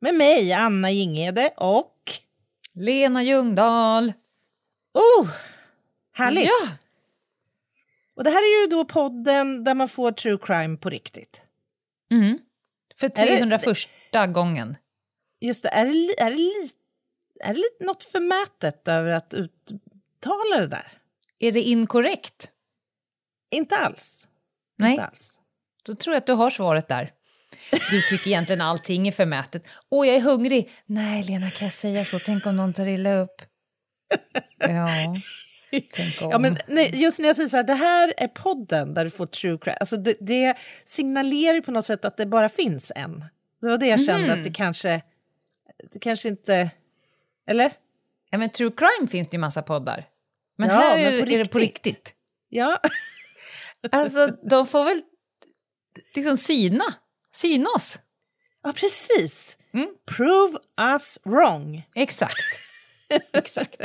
Med mig, Anna Jinghede och... Lena Ljungdahl. Oh, härligt! Ja. Och det här är ju då podden där man får true crime på riktigt. Mm. För Är det- 301 gången. Just det, är det, är det, li- är det något förmätet över att uttala det där? Är det inkorrekt? Inte alls. Nej, Inte alls. då tror jag att du har svaret där. Du tycker egentligen allting är förmätet. Åh, jag är hungrig. Nej, Lena, kan jag säga så? Tänk om någon tar illa upp. Ja, tänk om. Ja, men nej, just när jag säger så här, det här är podden där du får true crime. Alltså det, det signalerar ju på något sätt att det bara finns en. Det var det jag kände Mhm. att det kanske, det kanske inte... Eller? ja, men true crime finns det ju massa poddar. Men Ja, här men är, på är det på riktigt. riktigt. Ja. Alltså, de får väl liksom syna. Syna oss. ja, precis. Mm. Prove us wrong. Exakt. Exakt.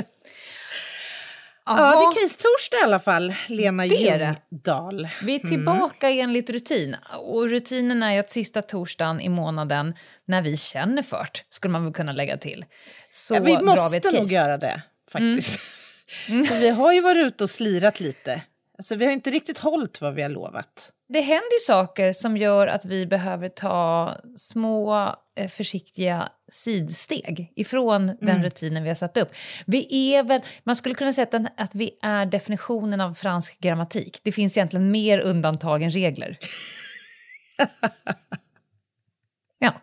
Ja, Jaha. det är case-torsdag i alla fall, Lena. Ljungdahl. Vi är tillbaka enligt rutin. Och rutinen är att sista torsdagen i månaden, när vi känner fört, skulle man väl kunna lägga till, så Ja, vi drar vi måste ett case. nog göra det, faktiskt. För vi har ju varit ute och slirat lite. Alltså, vi har inte riktigt hållit vad vi har lovat. Det händer ju saker som gör att vi behöver ta små eh, försiktiga sidsteg ifrån Mm. den rutinen vi har satt upp. Vi är väl, man skulle kunna säga att, vi är definitionen av fransk grammatik. Det finns egentligen mer undantag än regler. ja,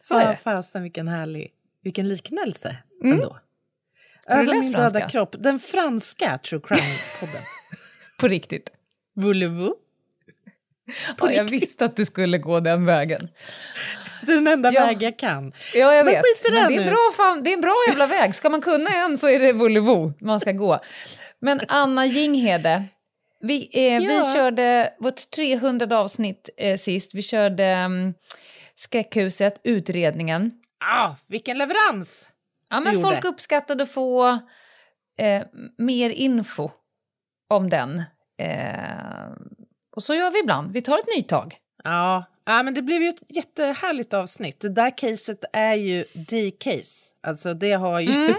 så är Ja, det. fasen vilken härlig, vilken liknelse Mm. ändå. Över min döda kropp. Den franska true crime-podden. På riktigt. Voulez-vous? Ja, jag riktigt. visste att du skulle gå den vägen. Den enda Ja. väg jag kan. Ja, jag Men vet. skit i Men det, är nu. en bra fan, det är en bra jävla väg. Ska man kunna en så är det Volvo man ska gå. Men Anna Jinghede, vi, eh, vi Ja. körde vårt 300 avsnitt eh, sist. Vi körde um, Skräckhuset, utredningen. Ah, vilken leverans! Ja, men gjorde. folk uppskattade att få eh, mer info om den. Eh, och så gör vi ibland. Vi tar ett nytag. Ja, ja, men det blev ju ett jättehärligt avsnitt. Det där caset är ju the case. Alltså det har ju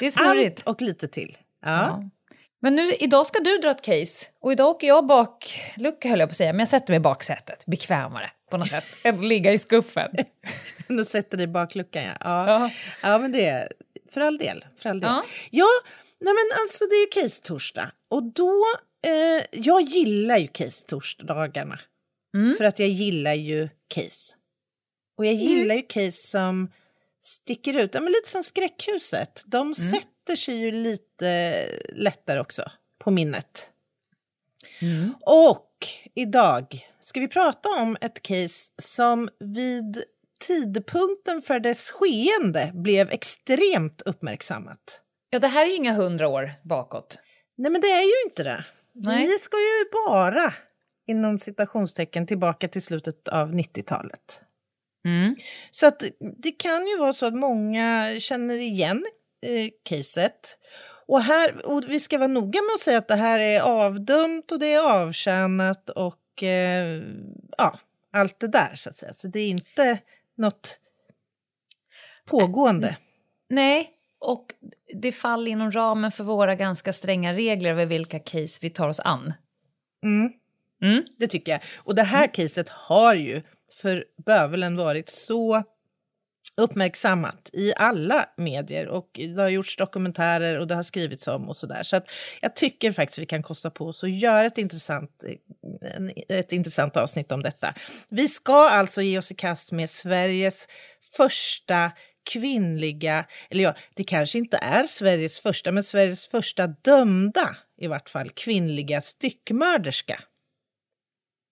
Det är snurrigt. allt och lite till. Ja. Ja. Men nu, idag ska du dra ett case och idag åker jag baklucka höll jag på att säga, men jag sätter mig i baksätet. Bekvämare på något sätt än att ligga i skuffen. Då sätter det i bakluckan, ja. Ja, Ja. men det för all del. För all del. Ja. Ja, nej men alltså det är ju case-torsdag. Och då, eh, jag gillar ju case-torsdagarna. Mm. För att jag gillar ju case. Och jag gillar ju case som sticker ut, ja, men lite som Skräckhuset. De Mm. sätter sig ju lite lättare också på minnet. Mm. Och idag ska vi prata om ett case som vid tidpunkten för dess skeende blev extremt uppmärksammat. Ja, det här är ju inga hundra år bakåt. Nej, men det är ju inte det. Nej. Vi ska ju bara, inom citationstecken, tillbaka till slutet av 90-talet. Mm. Så att det kan ju vara så att många känner igen eh, caset. Och, här, och vi ska vara noga med att säga att det här är avdömt och det är avtjänat och eh, ja, allt det där så att säga. Så det är inte något pågående. Nej, och det faller inom ramen för våra ganska stränga regler över vilka case vi tar oss an. Mm. Mm. Det tycker jag. Och det här caset har ju för bövelen varit så uppmärksammat i alla medier och det har gjorts dokumentärer och det har skrivits om och sådär. Så att jag tycker faktiskt vi kan kosta på oss att göra ett intressant, ett intressant avsnitt om detta. Vi ska alltså ge oss i kast med Sveriges första kvinnliga, eller ja, det kanske inte är Sveriges första, men Sveriges första dömda, i vart fall, kvinnliga styckmörderska.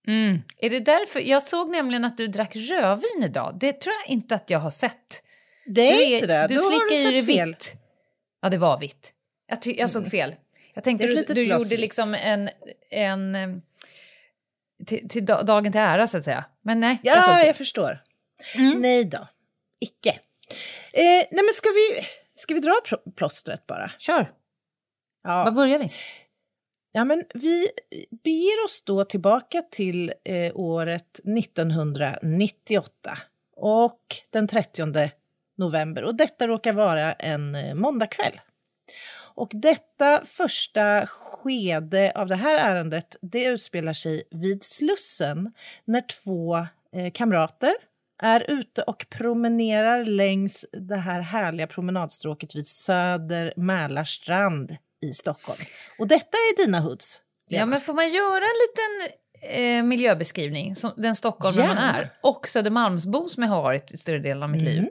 Mm. Är det därför? Jag såg nämligen att du drack rödvin idag. Det tror jag inte att jag har sett. Det är, Du inte det. Du Då slickar i det fel. vitt. Ja, det var vitt. Jag, jag såg fel. Jag tänkte är ett du, du gjorde vitt. liksom en... en till, till da- dagen till ära, så att säga. Men nej, jag Ja, fel. jag förstår. Mm. Nej då, icke. Eh, nej, men ska vi, ska vi dra pl- plåstret bara? Kör, Ja. var börjar vi? Ja, men vi beger oss då tillbaka till eh, året 1998 och den 30 november. Och detta råkar vara en eh, måndagkväll. Och detta första skede av det här ärendet det utspelar sig vid Slussen när två eh, kamrater är ute och promenerar längs det här härliga promenadstråket vid Söder Mälarstrand i Stockholm. Och detta är dina hoods. Ja, Lena. men får man göra en liten eh, miljöbeskrivning, som den stockholmare man Gärna. är, och Södermalmsbo som jag har varit i större delen av mitt Mm. liv.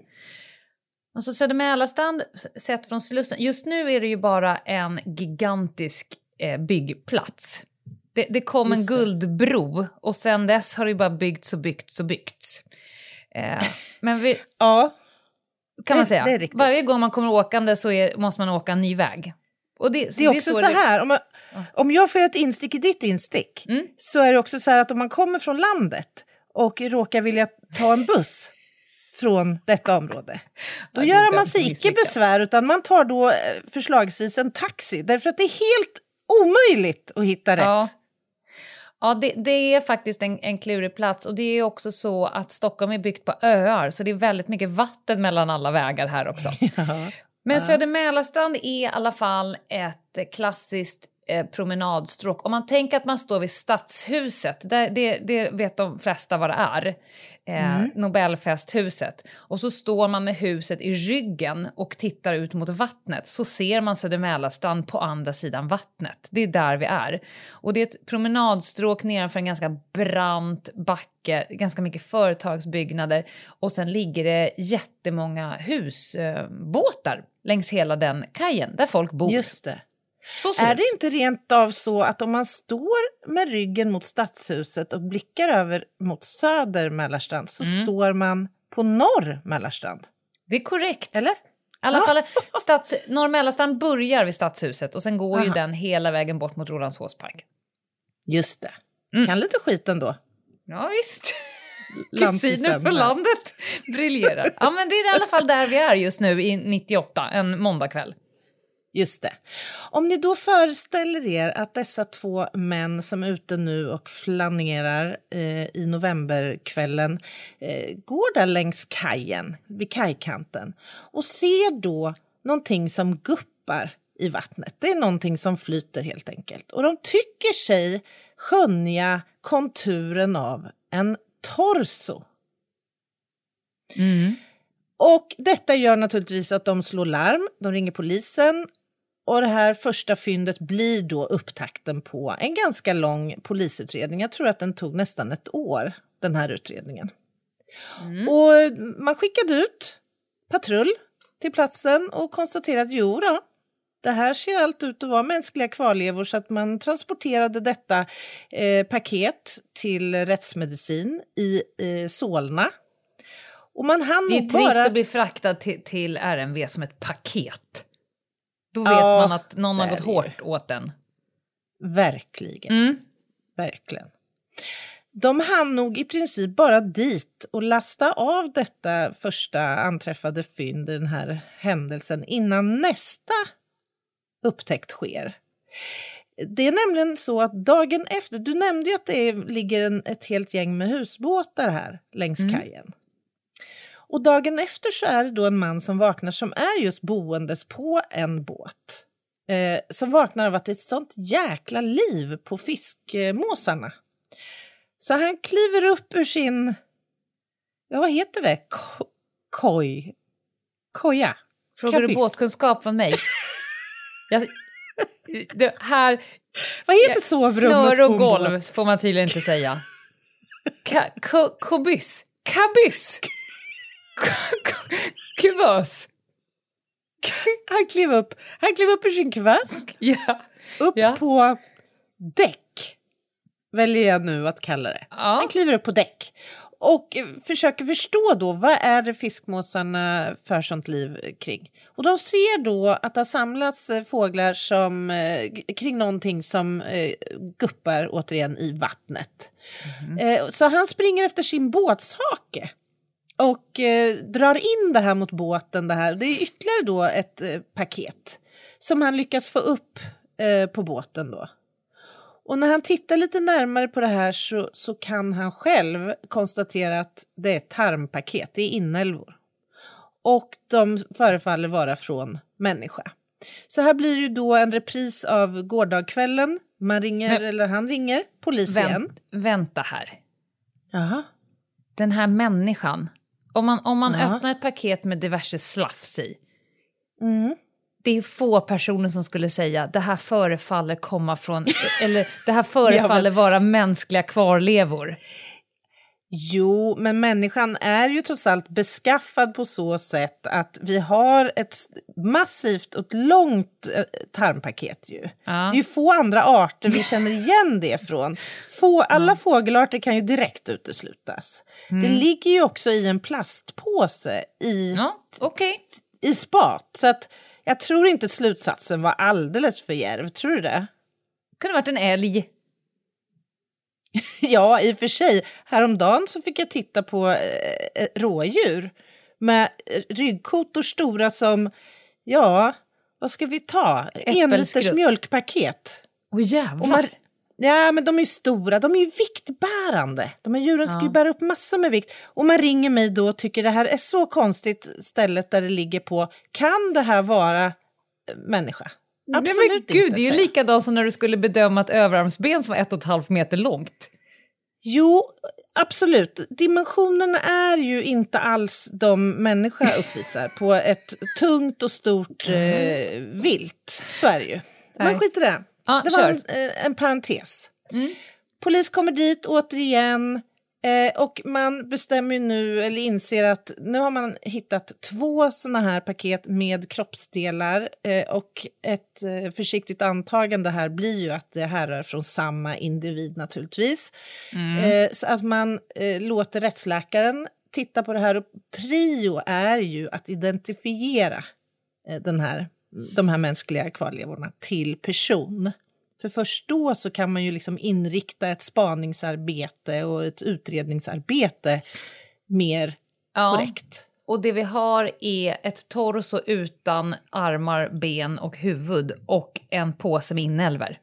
Alltså Södermälarstrand, s- sett från Slussen, just nu är det ju bara en gigantisk eh, byggplats. Det, det kom en Just det. guldbro och sen dess har det ju bara byggts och byggts och byggts. Eh, men vi, Ja, kan man Det- säga, det är varje gång man kommer åkande så är, måste man åka en ny väg. Och det, det är också så, det- här, om, jag, om jag får ett instick i ditt instick, Mm. så är det också så här att om man kommer från landet och råkar vilja ta en buss från detta område, då det är gör man sig icke besvär utan man tar då eh, förslagsvis en taxi, därför att det är helt omöjligt att hitta rätt. Ja. Ja, det, det är faktiskt en, en klurig plats och det är också så att Stockholm är byggt på öar så det är väldigt mycket vatten mellan alla vägar här också. Ja. Men Söder Mälarstrand är i alla fall ett klassiskt eh, promenadstråk. Om man tänker att man står vid Stadshuset, där, det, det vet de flesta vad det är, eh, Nobelfesthuset. Och så står man med huset i ryggen och tittar ut mot vattnet så ser man Söder Mälarstrand på andra sidan vattnet. Det är där vi är. Och det är ett promenadstråk nedanför en ganska brant backe, ganska mycket företagsbyggnader och sen ligger det jättemånga husbåtar längs hela den kajen där folk bor. Just det. Är det inte rent av så att om man står med ryggen mot stadshuset och blickar över mot söder Mälarstrand så Mm. står man på norr Mälarstrand? Det är korrekt. Eller? I alla fall, stads, Norr Mälarstrand börjar vid Stadshuset och sen går ju Aha. den hela vägen bort mot Rålambshovsparken. Just det. Mm. Kan lite skit ändå. Ja, visst. Kusiner från landet briljerar. Ja, men det är i alla fall där vi är just nu i 98, en måndagkväll. Just det. Om ni då föreställer er att dessa två män som är ute nu och flanerar eh, i novemberkvällen eh, går där längs kajen, vid kajkanten och ser då någonting som guppar i vattnet. Det är någonting som flyter helt enkelt. Och de tycker sig skönja konturen av en torso. Och detta gör naturligtvis att de slår larm, de ringer polisen och det här första fyndet blir då upptakten på en ganska lång polisutredning. Jag tror att den tog nästan ett år, den här utredningen. Och man skickade ut patrull till platsen och konstaterade att jo då, det här ser allt ut att vara mänskliga kvarlevor så att man transporterade detta eh, paket till rättsmedicin i eh, Solna. Och man hann Det är trist bara... att bli fraktad till, till RMV som ett paket. Då vet Ja, man att någon har gått hårt åt den. Verkligen. Mm. Verkligen. De hann nog i princip bara dit och lasta av detta första anträffade fynd i den här händelsen innan nästa upptäckt sker. Det är nämligen så att dagen efter, du nämnde ju att det ligger en, ett helt gäng med husbåtar här längs kajen. Och dagen efter så är det då en man som vaknar som är just boendes på en båt. Eh, som vaknar av att det är ett sånt jäkla liv på fiskmåsarna. Så han kliver upp ur sin, ja vad heter det, Ko- koj, koja. Frågar du Kabyss. båtkunskap från mig? Jag, det här, Vad heter sovrummet snör och golv får man tydligen inte säga. Ka, ko, kobyss. Kabyss. Kuvös. Han klev upp, han klev upp ur sin kuvös, Ja. upp Ja. på däck väljer jag nu att kalla det. Ja. Han kliver upp på däck och försöker förstå då vad är det fiskmåsarna för sånt liv kring. Och de ser då att det har samlats fåglar som, eh, kring någonting som eh, guppar återigen i vattnet. Eh, så han springer efter sin båtshake och eh, drar in det här mot båten. Det, här. det är ytterligare då ett eh, paket som han lyckas få upp eh, på båten. då. Och när han tittar lite närmare på det här så, så kan han själv konstatera att det är ett tarmpaket, det är inälvor. Och de förefaller vara från människa. Så här blir det ju då en repris av gårdagskvällen. Man ringer, Men- eller han ringer, polis igen. Vänt, vänta här. Jaha. Den här människan. Om man, om man Ja. öppnar ett paket med diverse slafs i. Mm. Det är få personer som skulle säga det här förefaller komma från, eller det här förefaller vara mänskliga kvarlevor. Jo, men människan är ju trots allt beskaffad på så sätt att vi har ett massivt och ett långt eh, tarmpaket. Ju. Ja. Det är ju få andra arter vi känner igen det från. Få, alla fågelarter kan ju direkt uteslutas. Det ligger ju också i en plastpåse i, Ja, okej. i spat. Så att jag tror inte slutsatsen var alldeles för djärv. Tror du det? Kunde varit en älg. Ja, i och för sig. Häromdagen så fick jag titta på eh, rådjur med ryggkotor stora som, ja, vad ska vi ta? En liters mjölkpaket. Åh jävlar. Och man, ja, men de är ju stora, de är ju viktbärande. De här djuren ska ju bära upp massor med vikt. Och man ringer mig då och tycker det här är så konstigt stället där det ligger på. Kan det här vara eh, människa? Absolut Nej, men gud, inte, det är ju likadant som när du skulle bedöma ett överarmsben som var ett och ett halvt meter långt. Jo, absolut. Dimensionerna är ju inte alls de människa uppvisar på ett tungt och stort eh, vilt. Så är det ju. Men skit i det. Ja, det var en, eh, en parentes. Mm. Polis kommer dit återigen. Eh, och man bestämmer nu, eller inser att nu har man hittat två såna här paket med kroppsdelar. Eh, och ett eh, försiktigt antagande här blir ju att det härrör från samma individ naturligtvis. Eh, så att man eh, låter rättsläkaren titta på det här. Och prio är ju att identifiera den här, de här mänskliga kvarlevorna till person. För först då så kan man ju liksom inrikta ett spaningsarbete och ett utredningsarbete mer Ja. korrekt. Och det vi har är ett torso utan armar, ben och huvud och en påse med inälvor.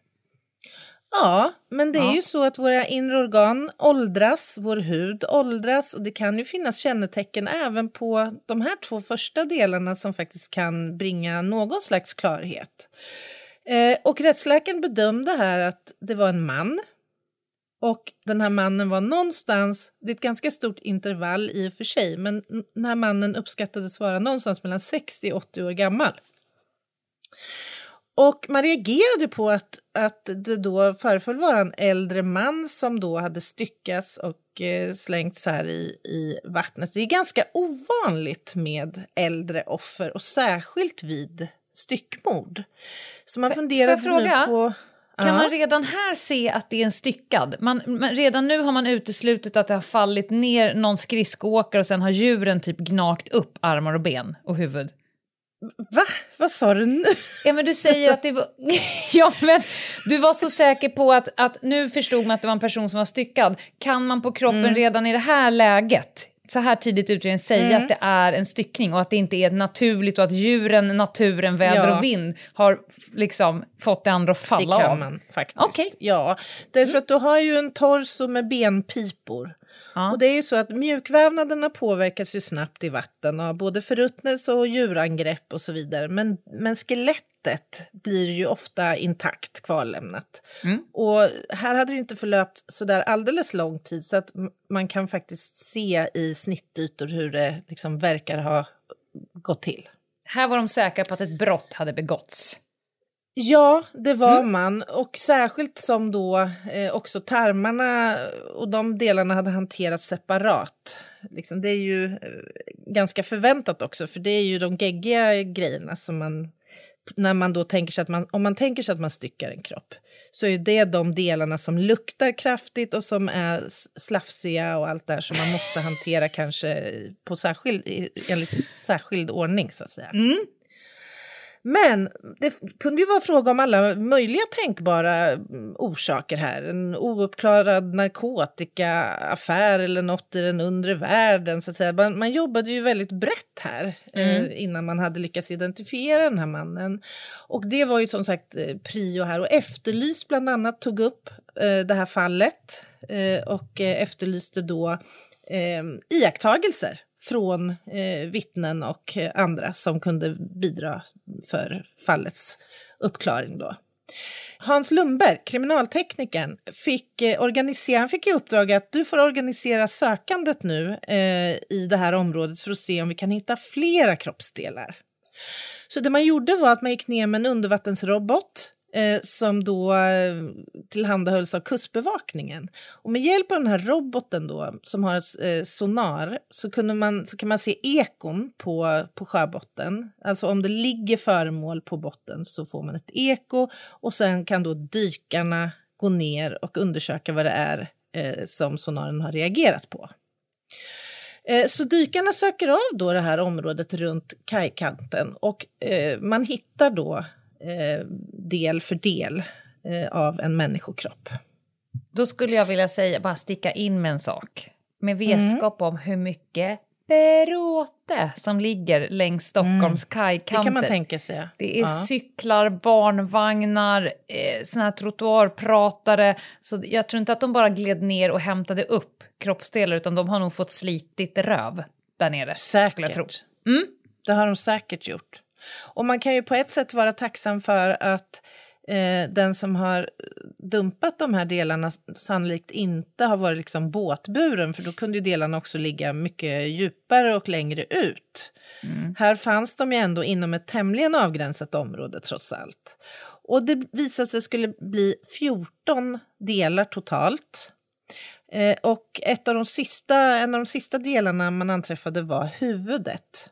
Ja, men det är Ja. ju så att våra inre organ åldras, vår hud åldras och det kan ju finnas kännetecken även på de här två första delarna som faktiskt kan bringa någon slags klarhet. Eh, och rättsläkaren bedömde här att det var en man och den här mannen var någonstans, det är ett ganska stort intervall i och för sig, men den här mannen uppskattades vara någonstans mellan 60 och 80 år gammal. Och man reagerade på att, att det då föreföll vara en äldre man som då hade styckats och eh, slängts här i, i vattnet. Det är ganska ovanligt med äldre offer och särskilt vid styckmord. Så man jag nu fråga? på... Kan man redan här se att det är en styckad? Man, man, redan nu har man uteslutit att det har fallit ner någon skridskoåkare och sen har djuren typ gnagt upp armar och ben och huvud. Va? Vad sa du nu? Ja men du säger att det var... ja men du var så säker på att, att nu förstod man att det var en person som var styckad. Kan man på kroppen Mm. redan i det här läget, så här tidigt i utredningen, säga Mm. att det är en styckning och att det inte är naturligt och att djuren, naturen, väder Ja. och vind har liksom fått det andra att Det falla kan av? man faktiskt. Okej. Ja, därför att du har ju en torso med benpipor. Ja. Och det är ju så att mjukvävnaderna påverkas ju snabbt i vatten av både förruttnelse och djurangrepp och så vidare. Men, men skelettet blir ju ofta intakt kvarlämnat. Mm. Och här hade det inte förlöpt så där alldeles lång tid så att man kan faktiskt se i snittytor hur det liksom verkar ha gått till. Här var de säkra på att ett brott hade begåtts. Ja, det var man. Och särskilt som då eh, också tarmarna och de delarna hade hanterats separat. Liksom, det är ju eh, ganska förväntat också, för det är ju de geggiga grejerna som man... När man då tänker sig att man, om man tänker sig att man styckar en kropp så är det de delarna som luktar kraftigt och som är slafsiga och allt det här som man måste hantera kanske på särskild, enligt särskild ordning så att säga. Mm. Men det kunde ju vara fråga om alla möjliga tänkbara orsaker här. En ouppklarad narkotikaaffär eller något i den undre världen. Så att säga. Man, man jobbade ju väldigt brett här mm. eh, innan man hade lyckats identifiera den här mannen. Och det var ju som sagt eh, prio här. Och Efterlys bland annat tog upp eh, det här fallet eh, och eh, efterlyste då eh, iakttagelser från eh, vittnen och eh, andra som kunde bidra för fallets uppklaring. Då. Hans Lundberg, kriminalteknikern, fick, eh, organisera, han fick i uppdrag att du får organisera sökandet nu eh, i det här området för att se om vi kan hitta flera kroppsdelar. Så det man gjorde var att man gick ner med en undervattensrobot eh, som då eh, tillhandahölls av Kustbevakningen. Och med hjälp av den här roboten då, som har eh, sonar så, kunde man, så kan man se ekon på, på sjöbotten. Alltså om det ligger föremål på botten så får man ett eko och sen kan då dykarna gå ner och undersöka vad det är eh, som sonaren har reagerat på. Eh, så dykarna söker av då det här området runt kajkanten och eh, man hittar då eh, del för del eh, av en människokropp. Då skulle jag vilja säga, bara sticka in med en sak. Med vetskap mm. om hur mycket bråte som ligger längs Stockholms mm. kajkanter. Det kan man tänka sig. Det är ja. cyklar, barnvagnar, eh, såna här trottoarpratare. Så jag tror inte att de bara gled ner och hämtade upp kroppsdelar utan de har nog fått slitit röv där nere. Säkert. Jag tro. Mm? Det har de säkert gjort. Och man kan ju på ett sätt vara tacksam för att eh, den som har dumpat de här delarna sannolikt inte har varit liksom båtburen för då kunde ju delarna också ligga mycket djupare och längre ut. Mm. Här fanns de ju ändå inom ett tämligen avgränsat område trots allt. Och det visade sig skulle bli 14 delar totalt. Eh, och ett av de sista, en av de sista delarna man anträffade var huvudet.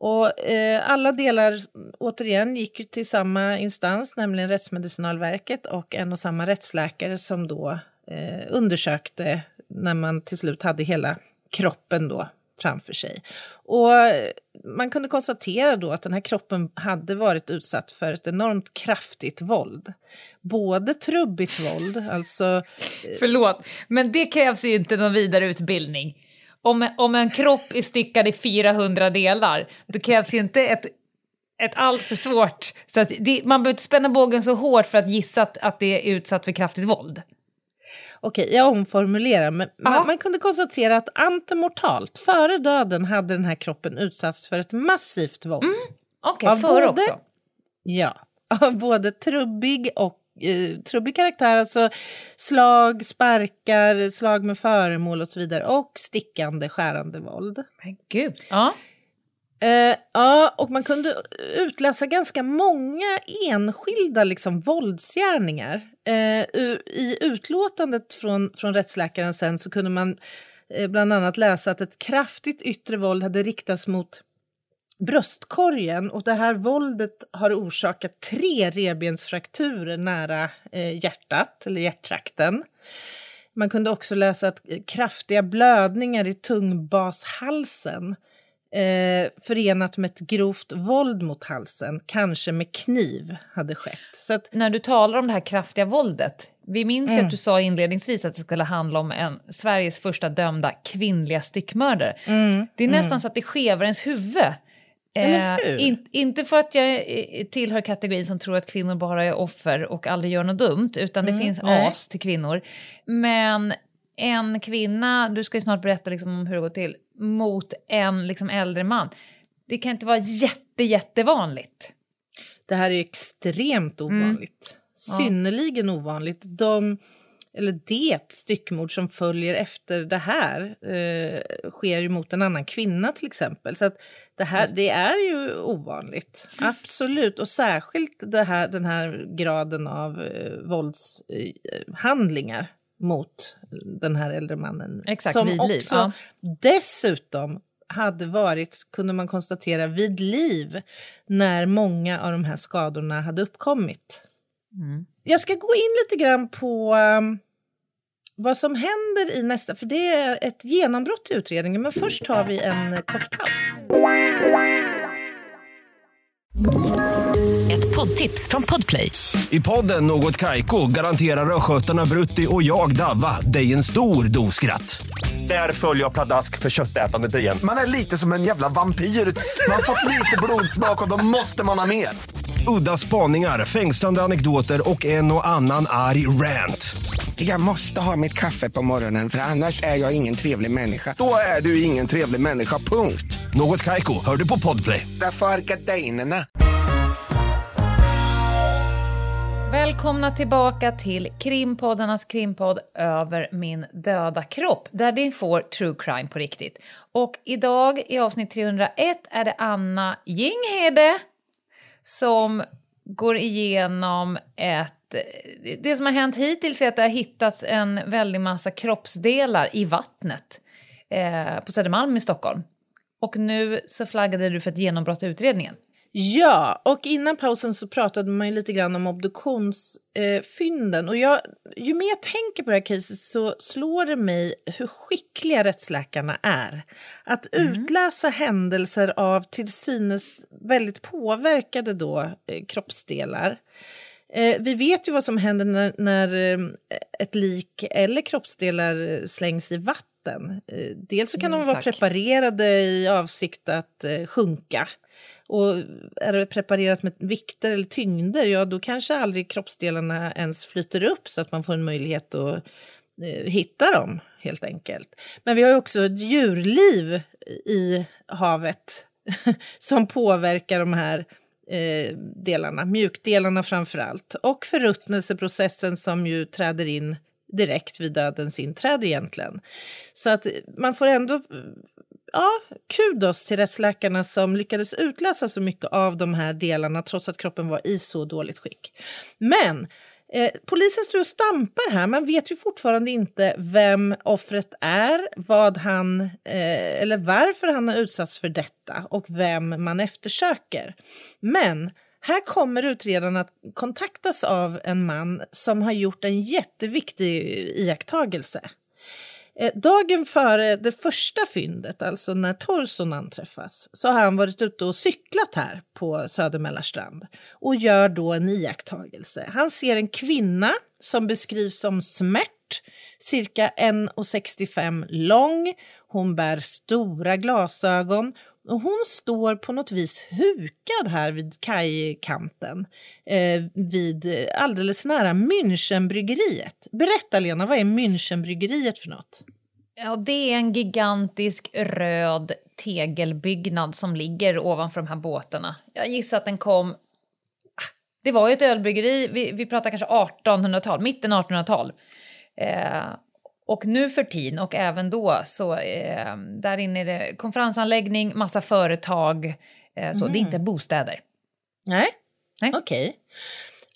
Och eh, alla delar, återigen, gick ju till samma instans, nämligen Rättsmedicinalverket och en och samma rättsläkare som då eh, undersökte när man till slut hade hela kroppen då framför sig. Och eh, man kunde konstatera då att den här kroppen hade varit utsatt för ett enormt kraftigt våld. Både trubbigt våld, alltså... Eh, Förlåt, men det krävs ju inte någon vidare utbildning om, om en kropp är styckad i 400 delar, då krävs ju inte ett, ett allt för svårt... Så det, man behöver inte spänna bågen så hårt för att gissa att, att det är utsatt för kraftigt våld. Okej, jag omformulerar. Men man, man, kunde konstatera att antemortalt, före döden, hade den här kroppen utsatts för ett massivt våld. Mm, Okej, okay, före också? Ja, av både trubbig och eh, trubbig karaktär, alltså slag, sparkar, slag med föremål och så vidare och stickande, skärande våld. Men gud. Ja. Eh, ja, och man kunde utläsa ganska många enskilda liksom, våldsgärningar. Eh, I utlåtandet från, från rättsläkaren sen så kunde man eh, bland annat läsa att ett kraftigt yttre våld hade riktats mot bröstkorgen och det här våldet har orsakat tre revbensfrakturer nära eh, hjärtat eller hjärttrakten. Man kunde också läsa att kraftiga blödningar i tungbashalsen eh, förenat med ett grovt våld mot halsen, kanske med kniv, hade skett. Att, När du talar om det här kraftiga våldet, vi minns mm. att du sa inledningsvis att det skulle handla om en Sveriges första dömda kvinnliga styckmördare. Mm. Det är nästan mm. så att det skevar ens huvud Eh, in, inte för att jag tillhör kategorin som tror att kvinnor bara är offer och aldrig gör något dumt, utan det mm, finns nej. as till kvinnor. Men en kvinna, du ska ju snart berätta liksom om hur det går till, mot en liksom äldre man. Det kan inte vara jätte, jättevanligt. Det här är extremt mm. ovanligt. Mm. Synnerligen ja. ovanligt. De eller det styckmord som följer efter det här eh, sker ju mot en annan kvinna till exempel. Så det, här, det är ju ovanligt, absolut. Och särskilt det här, den här graden av eh, våldshandlingar eh, mot den här äldre mannen. Exakt, som vid liv. också ja. dessutom hade varit, kunde man konstatera, vid liv när många av de här skadorna hade uppkommit. Mm. Jag ska gå in lite grann på um, vad som händer i nästa, för det är ett genombrott i utredningen. Men först tar vi en kort paus. Ett poddtips från Podplay. I podden Något Kaiko garanterar östgötarna Brutti och jag, Davva, dig en stor dos skratt. Där följer jag pladask för köttätandet igen. Man är lite som en jävla vampyr. Man har fått lite blodsmak och då måste man ha mer. Udda spaningar, fängslande anekdoter och en och annan arg rant. Jag måste ha mitt kaffe på morgonen för annars är jag ingen trevlig människa. Då är du ingen trevlig människa, punkt. Något Kaiko, hör du på Podplay. Därför är gardinerna. Välkomna tillbaka till krimpoddarnas krimpodd Över min döda kropp där ni får true crime på riktigt. Och idag i avsnitt 301 är det Anna Jinghede som går igenom ett... Det som har hänt hittills är att det har hittats en väldig massa kroppsdelar i vattnet eh, på Södermalm i Stockholm. Och nu så flaggade du för ett genombrott i utredningen. Ja, och innan pausen så pratade man lite grann om obduktionsfynden. Eh, och jag, ju mer jag tänker på det här caset så slår det mig hur skickliga rättsläkarna är. Att mm. utläsa händelser av till synes väldigt påverkade då, eh, kroppsdelar. Eh, vi vet ju vad som händer när, när eh, ett lik eller kroppsdelar slängs i vatten. Eh, dels så kan mm, de vara tack. preparerade i avsikt att eh, sjunka. Och är det preparerat med vikter eller tyngder, ja då kanske aldrig kroppsdelarna ens flyter upp så att man får en möjlighet att eh, hitta dem helt enkelt. Men vi har också ett djurliv i havet som påverkar de här eh, delarna, mjukdelarna framför allt. Och förruttnelseprocessen som ju träder in direkt vid dödens inträde egentligen. Så att man får ändå ja, kudos till rättsläkarna som lyckades utläsa så mycket av de här delarna trots att kroppen var i så dåligt skick. Men eh, polisen står och stampar här. Man vet ju fortfarande inte vem offret är, vad han, eh, eller varför han har utsatts för detta och vem man eftersöker. Men här kommer utredaren att kontaktas av en man som har gjort en jätteviktig iakttagelse. Eh, dagen före det första fyndet, alltså när torson anträffas, så har han varit ute och cyklat här på Södermälarstrand och gör då en iakttagelse. Han ser en kvinna som beskrivs som smärt, cirka 1,65 lång. Hon bär stora glasögon och hon står på något vis hukad här vid kajkanten eh, vid alldeles nära Münchenbryggeriet. Berätta Lena, vad är Münchenbryggeriet för något? Ja, det är en gigantisk röd tegelbyggnad som ligger ovanför de här båtarna. Jag gissar att den kom... Ah, det var ju ett ölbryggeri, vi, vi pratar kanske 1800-tal, mitten 1800-tal. Eh, och nu för tiden och även då så eh, där inne är det konferensanläggning, massa företag. Eh, så mm. det är inte bostäder. Nej, Nej. okej. Okay.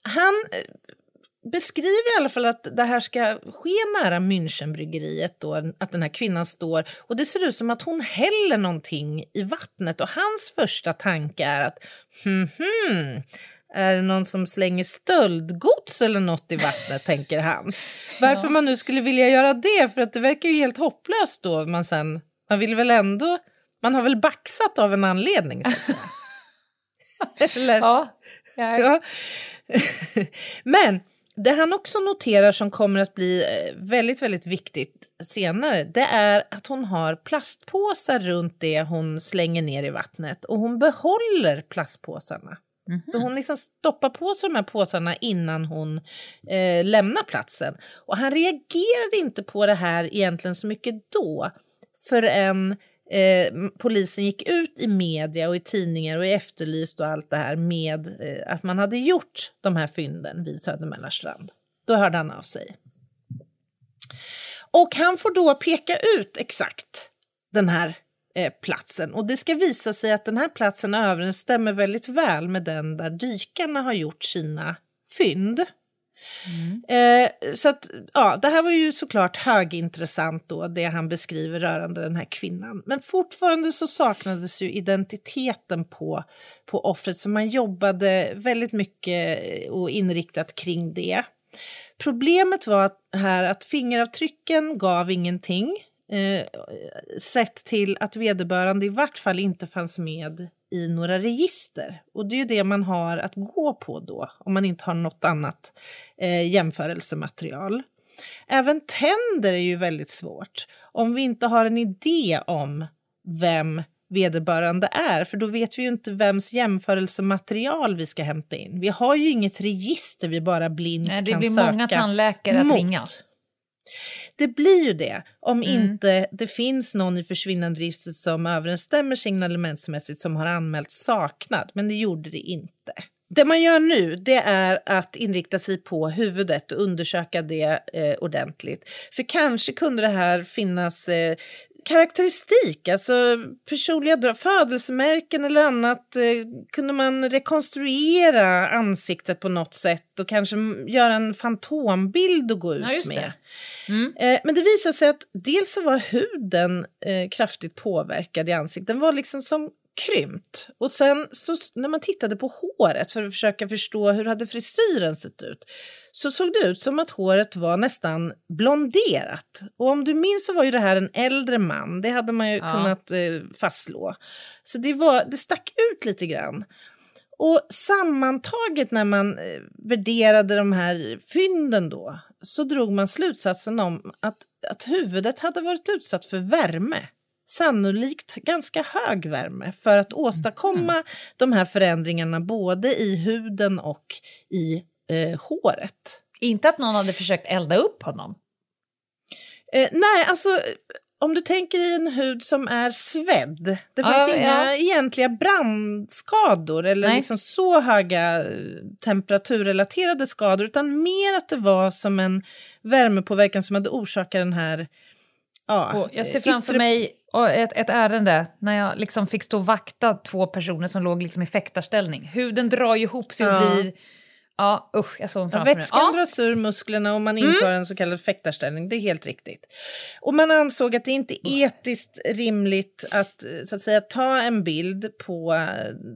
Han eh, beskriver i alla fall att det här ska ske nära Münchenbryggeriet då, att den här kvinnan står och det ser ut som att hon häller någonting i vattnet och hans första tanke är att hmm, hmm är det någon som slänger stöldgods eller något i vattnet, tänker han. Varför ja. man nu skulle vilja göra det, för att det verkar ju helt hopplöst då. Man, sen, man vill väl ändå... Man har väl baxat av en anledning, så eller? Ja. ja. Men det han också noterar som kommer att bli eh, väldigt, väldigt viktigt senare, det är att hon har plastpåsar runt det hon slänger ner i vattnet och hon behåller plastpåsarna. Mm -hmm. Så hon liksom stoppar på sig de här påsarna innan hon eh, lämnar platsen. Och han reagerade inte på det här egentligen så mycket då förrän eh, polisen gick ut i media och i tidningar och i Efterlyst och allt det här med eh, att man hade gjort de här fynden vid Södermällarstrand. Då hörde han av sig. Och han får då peka ut exakt den här eh, platsen. Och det ska visa sig att den här platsen överensstämmer väldigt väl med den där dykarna har gjort sina fynd. Eh, så att, ja, det här var ju såklart högintressant då, det han beskriver rörande den här kvinnan. Men fortfarande så saknades ju identiteten på, på offret, så man jobbade väldigt mycket och inriktat kring det. Problemet var att, här att fingeravtrycken gav ingenting eh, sett till att vederbörande i vart fall inte fanns med i några register. Och det är ju det man har att gå på då, om man inte har något annat eh, jämförelsematerial. Även tänder är ju väldigt svårt. Om vi inte har en idé om vem vederbörande är, för då vet vi ju inte vems jämförelsematerial vi ska hämta in. Vi har ju inget register vi bara blint Nej, kan det blir söka många tandläkare att mot. ringa. Det blir ju det om Mm. inte det finns någon i försvinnanderegistret som överensstämmer signalementsmässigt som har anmält saknad, men det gjorde det inte. Det man gör nu det är att inrikta sig på huvudet och undersöka det eh, ordentligt. För kanske kunde det här finnas eh, karaktäristik, alltså personliga drag, födelsemärken eller annat. Eh, kunde man rekonstruera ansiktet på något sätt och kanske göra en fantombild och gå ut Ja, med? det. Mm. Eh, men det visade sig att dels så var huden eh, kraftigt påverkad i ansiktet. Den var liksom som krympt. Och sen så, när man tittade på håret för att försöka förstå hur hade frisyren sett ut så såg det ut som att håret var nästan blonderat. Och om du minns så var ju det här en äldre man, det hade man ju Ja. kunnat eh, fastslå. Så det, var, det stack ut lite grann. Och sammantaget när man eh, värderade de här fynden då så drog man slutsatsen om att, att huvudet hade varit utsatt för värme. Sannolikt ganska hög värme för att åstadkomma de här förändringarna både i huden och i eh, håret. Inte att någon hade försökt elda upp honom. Eh, nej, alltså om du tänker i en hud som är svedd. Det Ja, fanns inga ja. egentliga brandskador eller Nej. liksom så höga eh, temperaturrelaterade skador utan mer att det var som en värmepåverkan som hade orsakat den här ja, Och jag ser eh, framför yttre- mig och ett, ett ärende när jag liksom fick stå och vakta två personer som låg liksom i fäktarställning. Huden drar ju ihop sig och Ja. blir... Ja, usch, jag såg Ja, framför vätskan Ja, dras ur musklerna och man intar en så kallad fäktarställning. Det är helt riktigt. Och man ansåg att det inte är etiskt rimligt att, så att säga, ta en bild på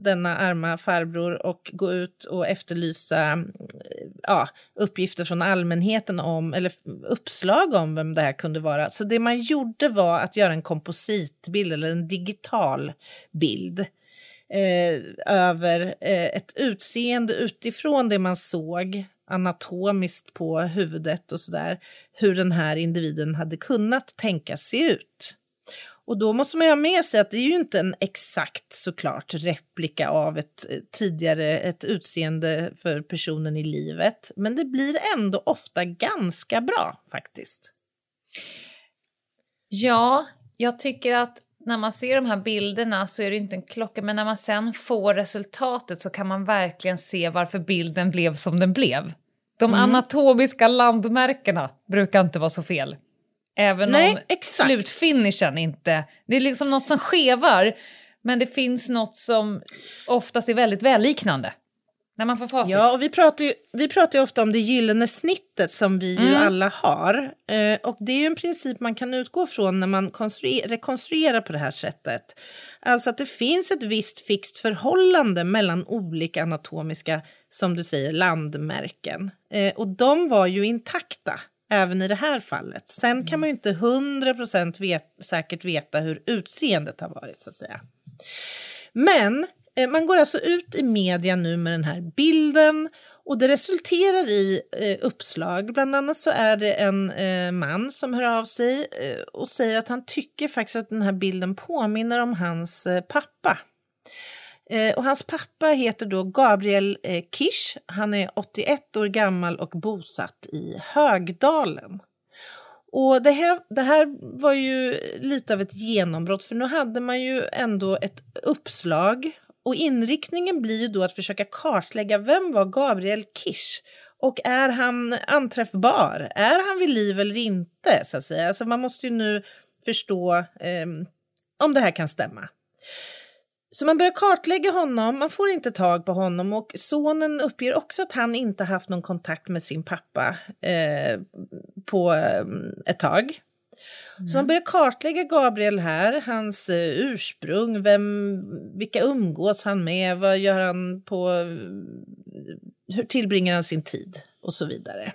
denna arma farbror och gå ut och efterlysa ja, uppgifter från allmänheten om, eller uppslag om vem det här kunde vara. Så det man gjorde var att göra en kompositbild eller en digital bild eh, över eh, ett utseende utifrån det man såg anatomiskt på huvudet och sådär, hur den här individen hade kunnat tänka sig ut. Och då måste man ju ha med sig att det är ju inte en exakt såklart replika av ett eh, tidigare ett utseende för personen i livet, men det blir ändå ofta ganska bra faktiskt. ja, jag tycker att när man ser de här bilderna så är det inte en klocka, men när man sen får resultatet så kan man verkligen se varför bilden blev som den blev. De Mm. anatomiska landmärkena brukar inte vara så fel. Även Nej, om exakt. slutfinishen inte... Det är liksom något som skevar, men det finns något som oftast är väldigt välliknande. När man får facit. Ja, och vi pratar ju, vi pratar ju ofta om det gyllene snittet som vi ju alla har. Eh, och det är ju en princip man kan utgå från när man konstruer- rekonstruerar på det här sättet. Alltså att det finns ett visst fixt förhållande mellan olika anatomiska, som du säger, landmärken. Eh, och de var ju intakta även i det här fallet. Sen kan man ju inte 100% vet, säkert veta hur utseendet har varit, så att säga. Men Eh, man går alltså ut i media nu med den här bilden och det resulterar i eh, uppslag. Bland annat så är det en eh, man som hör av sig eh, och säger att han tycker faktiskt att den här bilden påminner om hans eh, pappa. Eh, och hans pappa heter då Gabriel eh, Kish. Han är 81 år gammal och bosatt i Högdalen. Och det här, det här var ju lite av ett genombrott för nu hade man ju ändå ett uppslag och inriktningen blir ju då att försöka kartlägga vem var Gabriel Kish och är han anträffbar? Är han vid liv eller inte? Så att säga. Alltså man måste ju nu förstå eh, om det här kan stämma. Så man börjar kartlägga honom, man får inte tag på honom och sonen uppger också att han inte haft någon kontakt med sin pappa eh, på eh, ett tag. Mm. Så man börjar kartlägga Gabriel här, hans eh, ursprung, vem, vilka umgås han med, vad gör han på, hur tillbringar han sin tid och så vidare.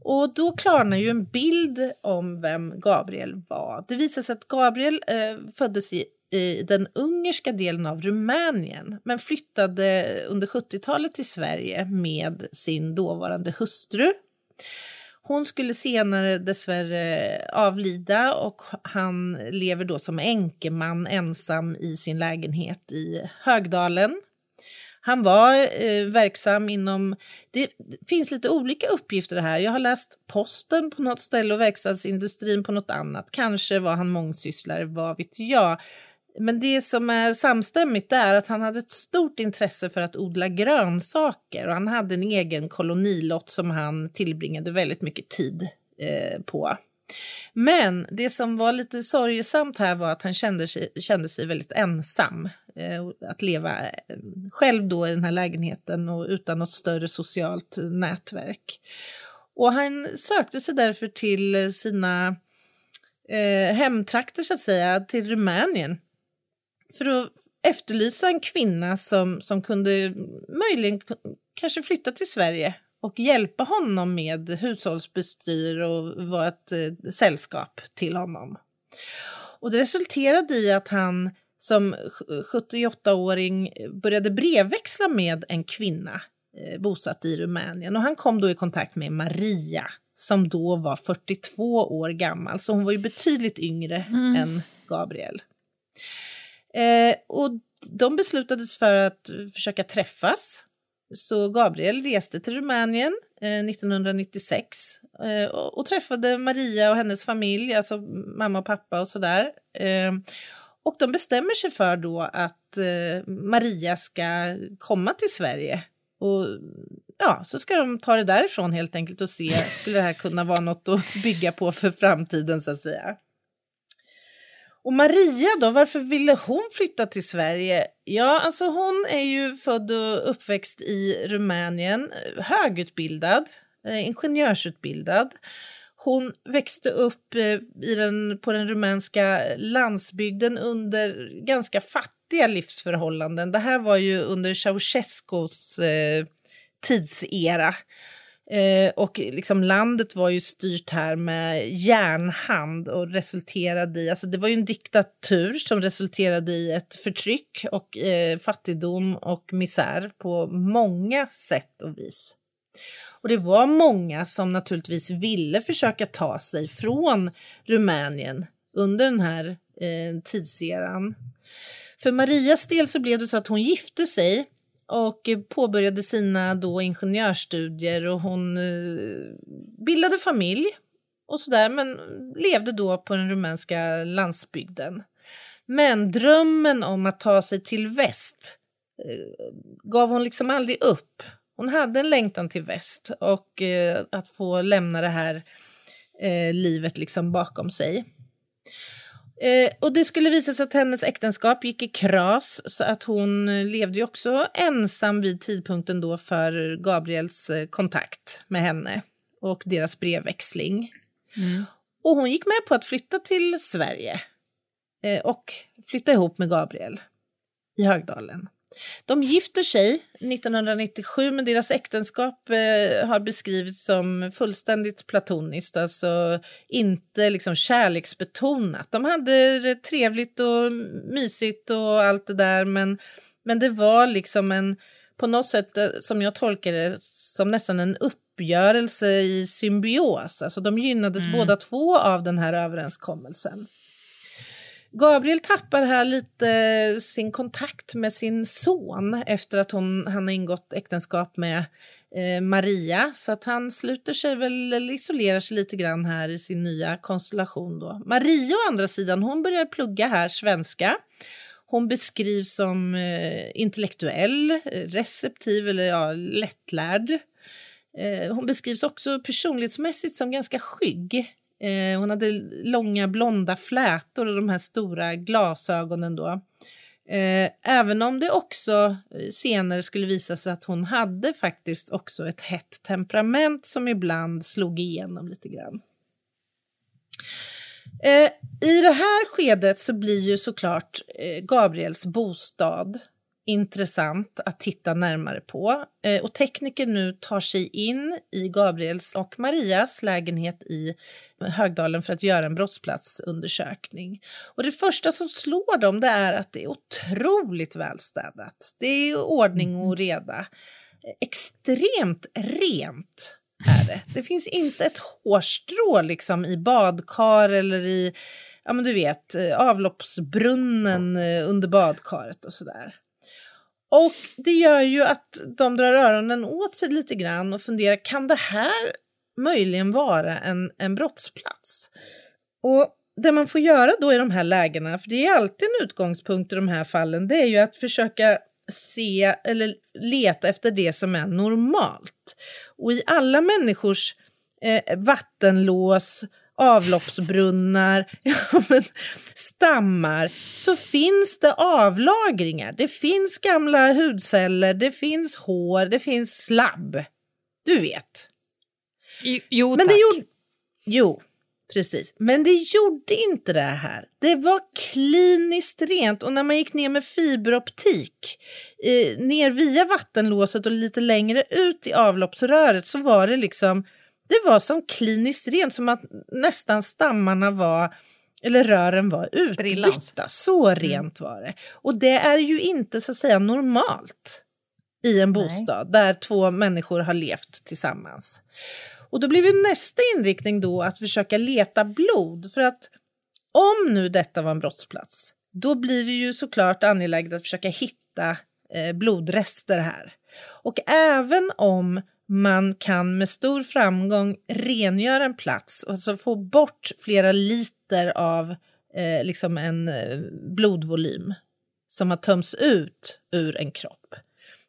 Och då klarnar ju en bild om vem Gabriel var. Det visar sig att Gabriel eh, föddes i, i den ungerska delen av Rumänien men flyttade under 70-talet till Sverige med sin dåvarande hustru. Hon skulle senare dessvärre avlida och han lever då som enkeman ensam i sin lägenhet i Högdalen. Han var eh, verksam inom... Det finns lite olika uppgifter här. Jag har läst posten på något ställe och verkstadsindustrin på något annat. Kanske var han mångsysslare, vad vet jag. Men det som är samstämmigt är att han hade ett stort intresse för att odla grönsaker och han hade en egen kolonilott som han tillbringade väldigt mycket tid eh, på. Men det som var lite sorgesamt här var att han kände sig, kände sig väldigt ensam. Eh, att leva eh, själv då i den här lägenheten och utan något större socialt nätverk. Och han sökte sig därför till sina eh, hemtrakter så att säga, till Rumänien för att efterlysa en kvinna som, som kunde möjligen kanske flytta till Sverige och hjälpa honom med hushållsbestyr och vara ett eh, sällskap till honom. Och det resulterade i att han som 78-åring började brevväxla med en kvinna eh, bosatt i Rumänien. Och han kom då i kontakt med Maria som då var 42 år gammal, så hon var ju betydligt yngre mm. än Gabriel. Eh, och de beslutades för att försöka träffas. Så Gabriel reste till Rumänien eh, 1996 eh, och, och, träffade Maria och hennes familj, alltså mamma och pappa och sådär. Eh, och de bestämmer sig för då att eh, Maria ska komma till Sverige. Och ja, så ska de ta det därifrån helt enkelt och se, skulle det här kunna vara något att bygga på för framtiden så att säga. Och Maria då, varför ville hon flytta till Sverige? Ja, alltså hon är ju född och uppväxt i Rumänien, högutbildad, eh, ingenjörsutbildad. Hon växte upp eh, i den, på den rumänska landsbygden under ganska fattiga livsförhållanden. Det här var ju under Ceausescus eh, tidsera. Eh, och liksom landet var ju styrt här med järnhand och resulterade i, alltså det var ju en diktatur som resulterade i ett förtryck och eh, fattigdom och misär på många sätt och vis. Och det var många som naturligtvis ville försöka ta sig från Rumänien under den här eh, tidseran. För Marias del så blev det så att hon gifte sig och påbörjade sina då ingenjörsstudier och hon eh, bildade familj och sådär men levde då på den rumänska landsbygden. Men drömmen om att ta sig till väst eh, gav hon liksom aldrig upp. Hon hade en längtan till väst och eh, att få lämna det här livet liksom bakom sig. Eh, och det skulle visa sig att hennes äktenskap gick i kras så att hon levde ju också ensam vid tidpunkten då för Gabriels eh, kontakt med henne och deras brevväxling. Mm. Och hon gick med på att flytta till Sverige eh, och flytta ihop med Gabriel i Högdalen. De gifter sig 1997 men deras äktenskap eh, har beskrivits som fullständigt platoniskt, alltså inte liksom kärleksbetonat. De hade det trevligt och mysigt och allt det där men, men det var liksom en, på något sätt eh, som jag tolkar det, som nästan en uppgörelse i symbios. Alltså de gynnades mm. båda två av den här överenskommelsen. Gabriel tappar här lite sin kontakt med sin son efter att hon, han har ingått äktenskap med eh, Maria. Så att han sluter sig väl, eller isolerar sig lite grann här i sin nya konstellation. Då. Maria å andra sidan, hon börjar plugga här svenska. Hon beskrivs som eh, intellektuell, receptiv eller ja, lättlärd. Eh, hon beskrivs också personlighetsmässigt som ganska skygg. Eh, hon hade långa blonda flätor och de här stora glasögonen då. Eh, även om det också eh, senare skulle visa sig att hon hade faktiskt också ett hett temperament som ibland slog igenom lite grann. Eh, I det här skedet så blir ju såklart eh, Gabriels bostad intressant att titta närmare på. Eh, och tekniker nu tar sig in i Gabriels och Marias lägenhet i Högdalen för att göra en brottsplatsundersökning. Och det första som slår dem det är att det är otroligt välstädat. Det är ordning och reda. Extremt rent är det. Det finns inte ett hårstrå liksom i badkar eller i ja men du vet, avloppsbrunnen under badkaret och sådär. Och det gör ju att de drar öronen åt sig lite grann och funderar, kan det här möjligen vara en, en brottsplats? Och det man får göra då i de här lägena, för det är alltid en utgångspunkt i de här fallen, det är ju att försöka se eller leta efter det som är normalt. Och i alla människors eh, vattenlås, avloppsbrunnar, ja, men, stammar så finns det avlagringar. Det finns gamla hudceller, det finns hår, det finns slabb. Du vet. Jo, men tack. Det gjorde, jo, precis. Men det gjorde inte det här. Det var kliniskt rent och när man gick ner med fiberoptik eh, ner via vattenlåset och lite längre ut i avloppsröret så var det liksom det var som kliniskt rent, som att nästan stammarna var eller rören var utbytta. Så mm. rent var det. Och det är ju inte så att säga normalt i en bostad Nej. där två människor har levt tillsammans. Och då blir ju nästa inriktning då att försöka leta blod. För att om nu detta var en brottsplats, då blir det ju såklart angeläget att försöka hitta eh, blodrester här. Och även om man kan med stor framgång rengöra en plats, alltså få bort flera liter av eh, liksom en eh, blodvolym som har tömts ut ur en kropp,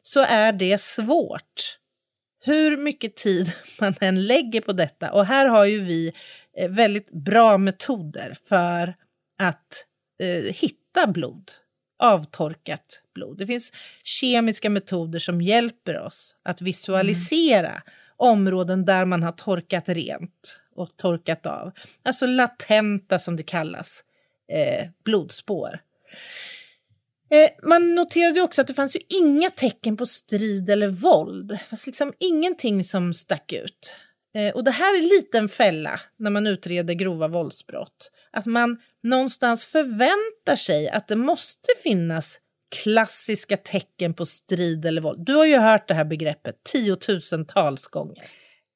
så är det svårt. Hur mycket tid man än lägger på detta, och här har ju vi eh, väldigt bra metoder för att eh, hitta blod avtorkat blod. Det finns kemiska metoder som hjälper oss att visualisera mm. områden där man har torkat rent och torkat av. Alltså latenta, som det kallas, eh, blodspår. Eh, man noterade också att det fanns ju inga tecken på strid eller våld. Det fanns liksom ingenting som stack ut. Eh, och det här är lite en fälla när man utreder grova våldsbrott. Att man någonstans förväntar sig att det måste finnas klassiska tecken på strid eller våld. Du har ju hört det här begreppet tiotusentals gånger.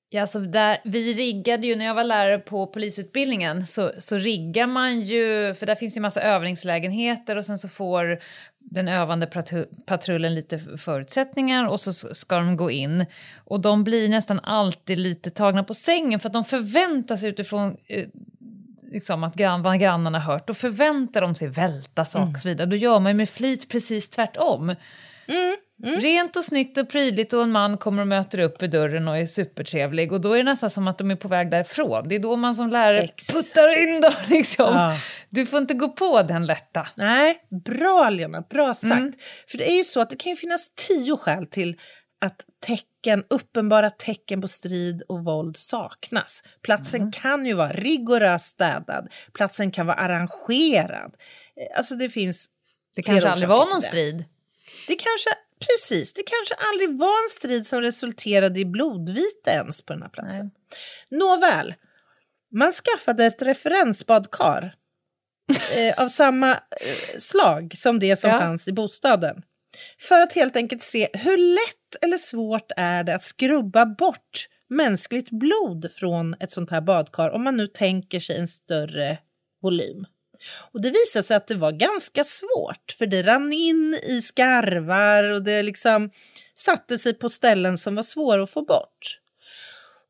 Ja, alltså där, vi riggade ju, när jag var lärare på polisutbildningen så, så riggar man ju, för där finns ju massa övningslägenheter och sen så får den övande patrullen lite förutsättningar och så ska de gå in. Och de blir nästan alltid lite tagna på sängen för att de förväntar sig utifrån eh, liksom att grann, vad grannarna hört, då förväntar de sig välta saker mm. och så vidare. Då gör man ju med flit precis tvärtom. Mm. Mm. Rent och snyggt och prydligt och en man kommer och möter upp i dörren och är supertrevlig och då är det nästan som att de är på väg därifrån. Det är då man som lärare Ex. puttar in dem liksom. Ja. Du får inte gå på den lätta. Nej, bra Lena, bra sagt. Mm. För det är ju så att det kan ju finnas tio skäl till att tecken, uppenbara tecken på strid och våld saknas. Platsen mm. kan ju vara rigoröst städad, platsen kan vara arrangerad. Eh, alltså det finns Det kanske aldrig var någon strid. Det kanske Precis, det kanske aldrig var en strid som resulterade i blodvite ens på den här platsen. Nej. Nåväl, man skaffade ett referensbadkar eh, av samma eh, slag som det som ja. fanns i bostaden. För att helt enkelt se hur lätt eller svårt är det att skrubba bort mänskligt blod från ett sånt här badkar om man nu tänker sig en större volym. Och det visade sig att det var ganska svårt, för det rann in i skarvar och det liksom satte sig på ställen som var svåra att få bort.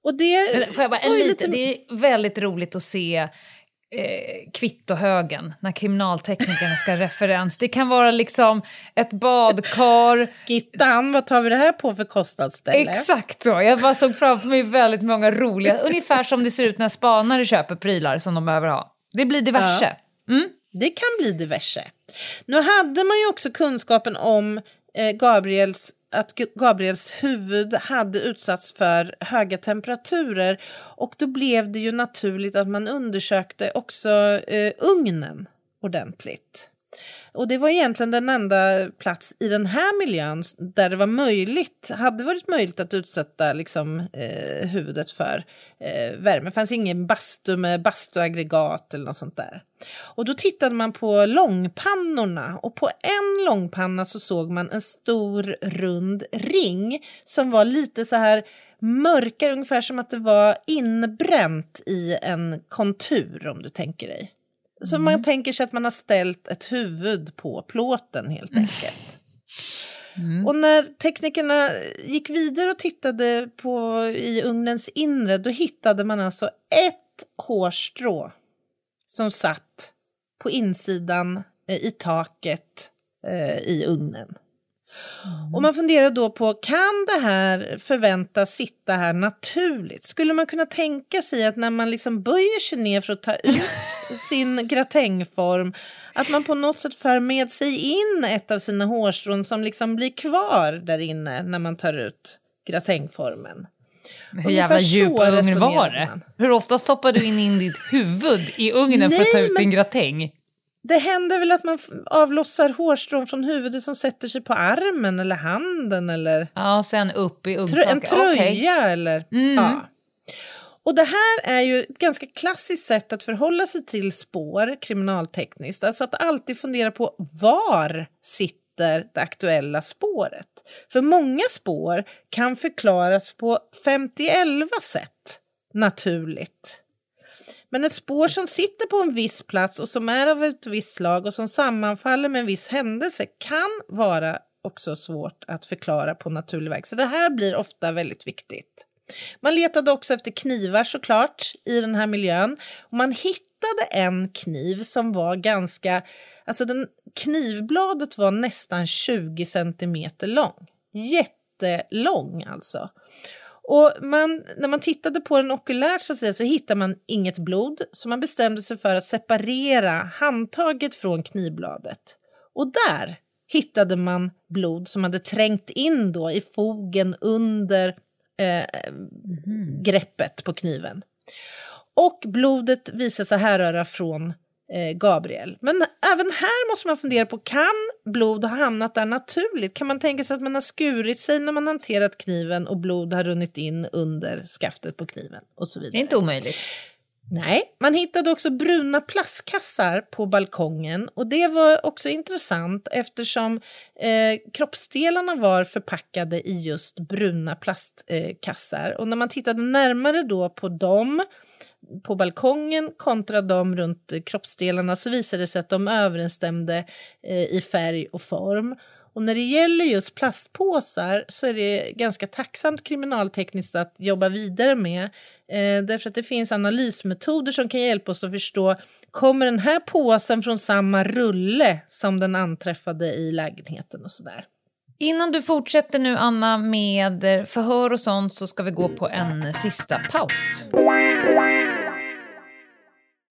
Och det, får jag bara, en lite... lite... Det är väldigt roligt att se eh, kvittohögen när kriminalteknikerna ska referens. Det kan vara liksom ett badkar. Gittan, vad tar vi det här på för kostnadsställe? Exakt så. Jag bara såg framför mig väldigt många roliga, ungefär som det ser ut när spanare köper prylar som de behöver ha. Det blir diverse. Ja. Mm. Det kan bli diverse. Nu hade man ju också kunskapen om eh, Gabriels att Gabriels huvud hade utsatts för höga temperaturer och då blev det ju naturligt att man undersökte också eh, ugnen ordentligt. Och det var egentligen den enda plats i den här miljön där det var möjligt, hade varit möjligt att utsätta liksom, eh, huvudet för eh, värme. Det fanns ingen bastu med bastuaggregat eller något sånt där. Och då tittade man på långpannorna och på en långpanna så såg man en stor rund ring som var lite så här mörkare, ungefär som att det var inbränt i en kontur om du tänker dig. Så man tänker sig att man har ställt ett huvud på plåten helt mm. enkelt. Mm. Och när teknikerna gick vidare och tittade på i ugnens inre då hittade man alltså ett hårstrå som satt på insidan eh, i taket eh, i ugnen. Och man funderar då på, kan det här förväntas sitta här naturligt? Skulle man kunna tänka sig att när man liksom böjer sig ner för att ta ut sin gratängform, att man på något sätt för med sig in ett av sina hårstrån som liksom blir kvar där inne när man tar ut gratängformen? Hur jävla djup ugn var det? Man. Hur ofta stoppar du in, in ditt huvud i ugnen Nej, för att ta ut din gratäng? Det händer väl att man avlossar hårstrån från huvudet som sätter sig på armen eller handen eller... Ja, sen upp i ugnstaket. En tröja okay. eller... Mm. Ja. Och det här är ju ett ganska klassiskt sätt att förhålla sig till spår kriminaltekniskt. Alltså att alltid fundera på var sitter det aktuella spåret. För många spår kan förklaras på 50 sätt naturligt. Men ett spår som sitter på en viss plats och som är av ett visst slag och som sammanfaller med en viss händelse kan vara också svårt att förklara på naturlig väg. Så det här blir ofta väldigt viktigt. Man letade också efter knivar såklart i den här miljön. Och man hittade en kniv som var ganska... Alltså den, knivbladet var nästan 20 centimeter lång. Jättelång alltså. Och man, när man tittade på den okulärt så, säga, så hittade man inget blod så man bestämde sig för att separera handtaget från knivbladet. Och där hittade man blod som hade trängt in då i fogen under eh, mm. greppet på kniven. Och blodet visade sig härröra från Eh, Gabriel. Men även här måste man fundera på, kan blod ha hamnat där naturligt? Kan man tänka sig att man har skurit sig när man hanterat kniven och blod har runnit in under skaftet på kniven? och så vidare. Det är inte omöjligt. Nej, man hittade också bruna plastkassar på balkongen och det var också intressant eftersom eh, kroppsdelarna var förpackade i just bruna plastkassar. Eh, och när man tittade närmare då på dem på balkongen kontra de runt kroppsdelarna så visade det sig att de överensstämde eh, i färg och form. Och när det gäller just plastpåsar så är det ganska tacksamt kriminaltekniskt att jobba vidare med. Eh, därför att det finns analysmetoder som kan hjälpa oss att förstå kommer den här påsen från samma rulle som den anträffade i lägenheten och sådär. Innan du fortsätter nu Anna med förhör och sånt så ska vi gå på en sista paus.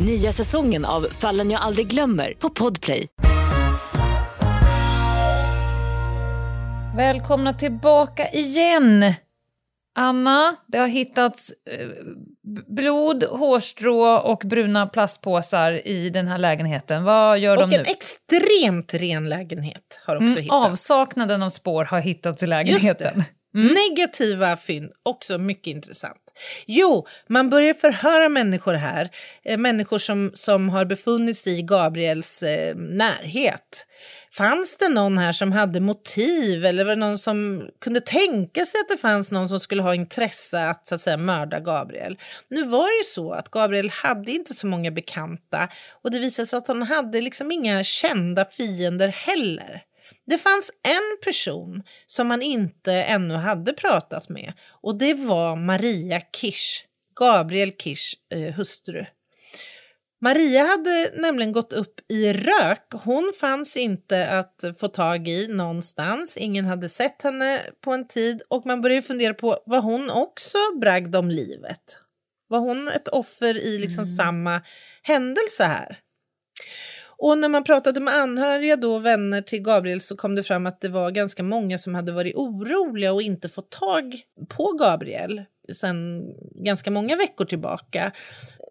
Nya säsongen av Fallen jag aldrig glömmer på Podplay. Välkomna tillbaka igen. Anna, det har hittats eh, blod, hårstrå och bruna plastpåsar i den här lägenheten. Vad gör och de nu? Och en extremt ren lägenhet har också mm, hittats. Avsaknaden av spår har hittats i lägenheten. Mm. Negativa fynd, också mycket intressant. Jo, man börjar förhöra människor här, eh, människor som, som har befunnit sig i Gabriels eh, närhet. Fanns det någon här som hade motiv eller var det någon som kunde tänka sig att det fanns någon som skulle ha intresse att, så att säga, mörda Gabriel? Nu var det ju så att Gabriel hade inte så många bekanta och det visade sig att han hade liksom inga kända fiender heller. Det fanns en person som man inte ännu hade pratat med och det var Maria Kirsch, Gabriel Kirsch eh, hustru. Maria hade nämligen gått upp i rök. Hon fanns inte att få tag i någonstans. Ingen hade sett henne på en tid och man började fundera på var hon också bragd om livet? Var hon ett offer i liksom mm. samma händelse här? Och när man pratade med anhöriga då, vänner till Gabriel så kom det fram att det var ganska många som hade varit oroliga och inte fått tag på Gabriel sedan ganska många veckor tillbaka.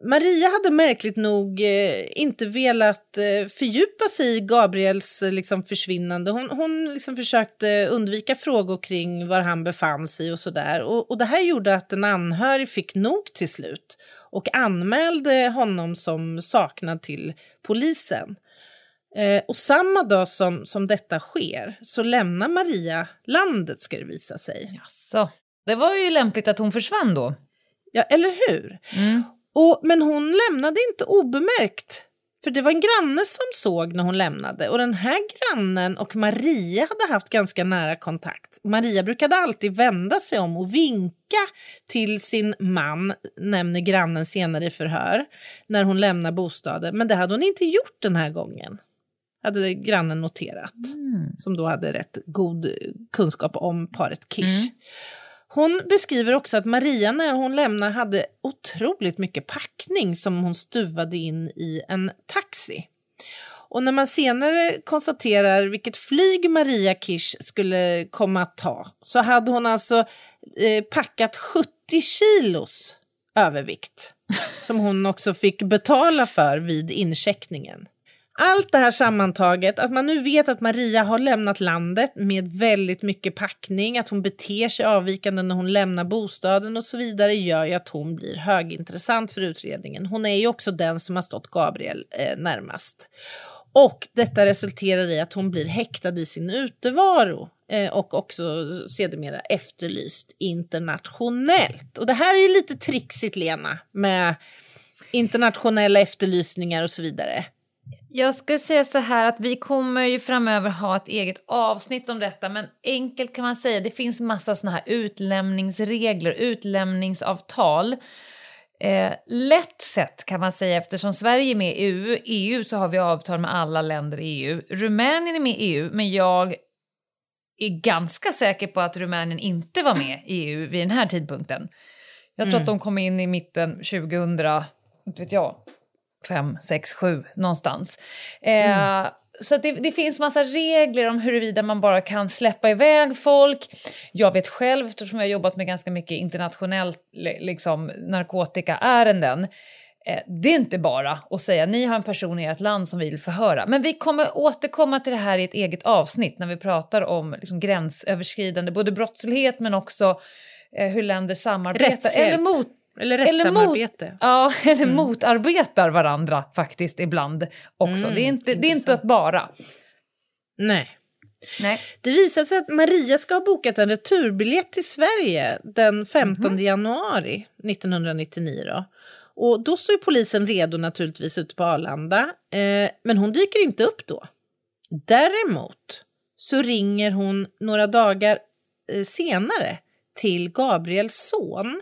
Maria hade märkligt nog eh, inte velat eh, fördjupa sig i Gabriels eh, liksom, försvinnande. Hon, hon liksom försökte undvika frågor kring var han befann sig och sådär. Och, och det här gjorde att en anhörig fick nog till slut och anmälde honom som saknad till polisen. Eh, och samma dag som, som detta sker så lämnar Maria landet ska det visa sig. Jaså. Det var ju lämpligt att hon försvann då. Ja, eller hur? Mm. Och, men hon lämnade inte obemärkt. För det var en granne som såg när hon lämnade och den här grannen och Maria hade haft ganska nära kontakt. Maria brukade alltid vända sig om och vinka till sin man, nämner grannen senare i förhör, när hon lämnar bostaden. Men det hade hon inte gjort den här gången, hade grannen noterat, mm. som då hade rätt god kunskap om paret Kish. Mm. Hon beskriver också att Maria när hon lämnade hade otroligt mycket packning som hon stuvade in i en taxi. Och när man senare konstaterar vilket flyg Maria Kirsch skulle komma att ta så hade hon alltså eh, packat 70 kilos övervikt som hon också fick betala för vid incheckningen. Allt det här sammantaget, att man nu vet att Maria har lämnat landet med väldigt mycket packning, att hon beter sig avvikande när hon lämnar bostaden och så vidare gör ju att hon blir högintressant för utredningen. Hon är ju också den som har stått Gabriel eh, närmast. Och detta resulterar i att hon blir häktad i sin utevaro eh, och också sedermera efterlyst internationellt. Och det här är ju lite trixigt, Lena, med internationella efterlysningar och så vidare. Jag skulle säga så här att vi kommer ju framöver ha ett eget avsnitt om detta men enkelt kan man säga det finns massa såna här utlämningsregler, utlämningsavtal. Eh, lätt sett kan man säga eftersom Sverige är med i EU, EU så har vi avtal med alla länder i EU. Rumänien är med i EU men jag är ganska säker på att Rumänien inte var med i EU vid den här tidpunkten. Jag tror mm. att de kom in i mitten 2000, inte vet jag, fem, sex, sju någonstans. Eh, mm. Så det, det, finns massa regler om huruvida man bara kan släppa iväg folk. Jag vet själv, eftersom jag har jobbat med ganska mycket internationellt liksom, narkotikaärenden, eh, det är inte bara att säga ni har en person i ert land som vi vill förhöra. Men vi kommer återkomma till det här i ett eget avsnitt när vi pratar om liksom, gränsöverskridande, både brottslighet men också eh, hur länder samarbetar. Eller mot eller rättssamarbete. Eller mot, ja, eller mm. motarbetar varandra faktiskt ibland också. Mm, det är inte, det är inte att bara. Nej. Nej. Det visar sig att Maria ska ha bokat en returbiljett till Sverige den 15 mm. januari 1999. Då. Och då står polisen redo naturligtvis ute på Arlanda, eh, men hon dyker inte upp då. Däremot så ringer hon några dagar eh, senare till Gabriels son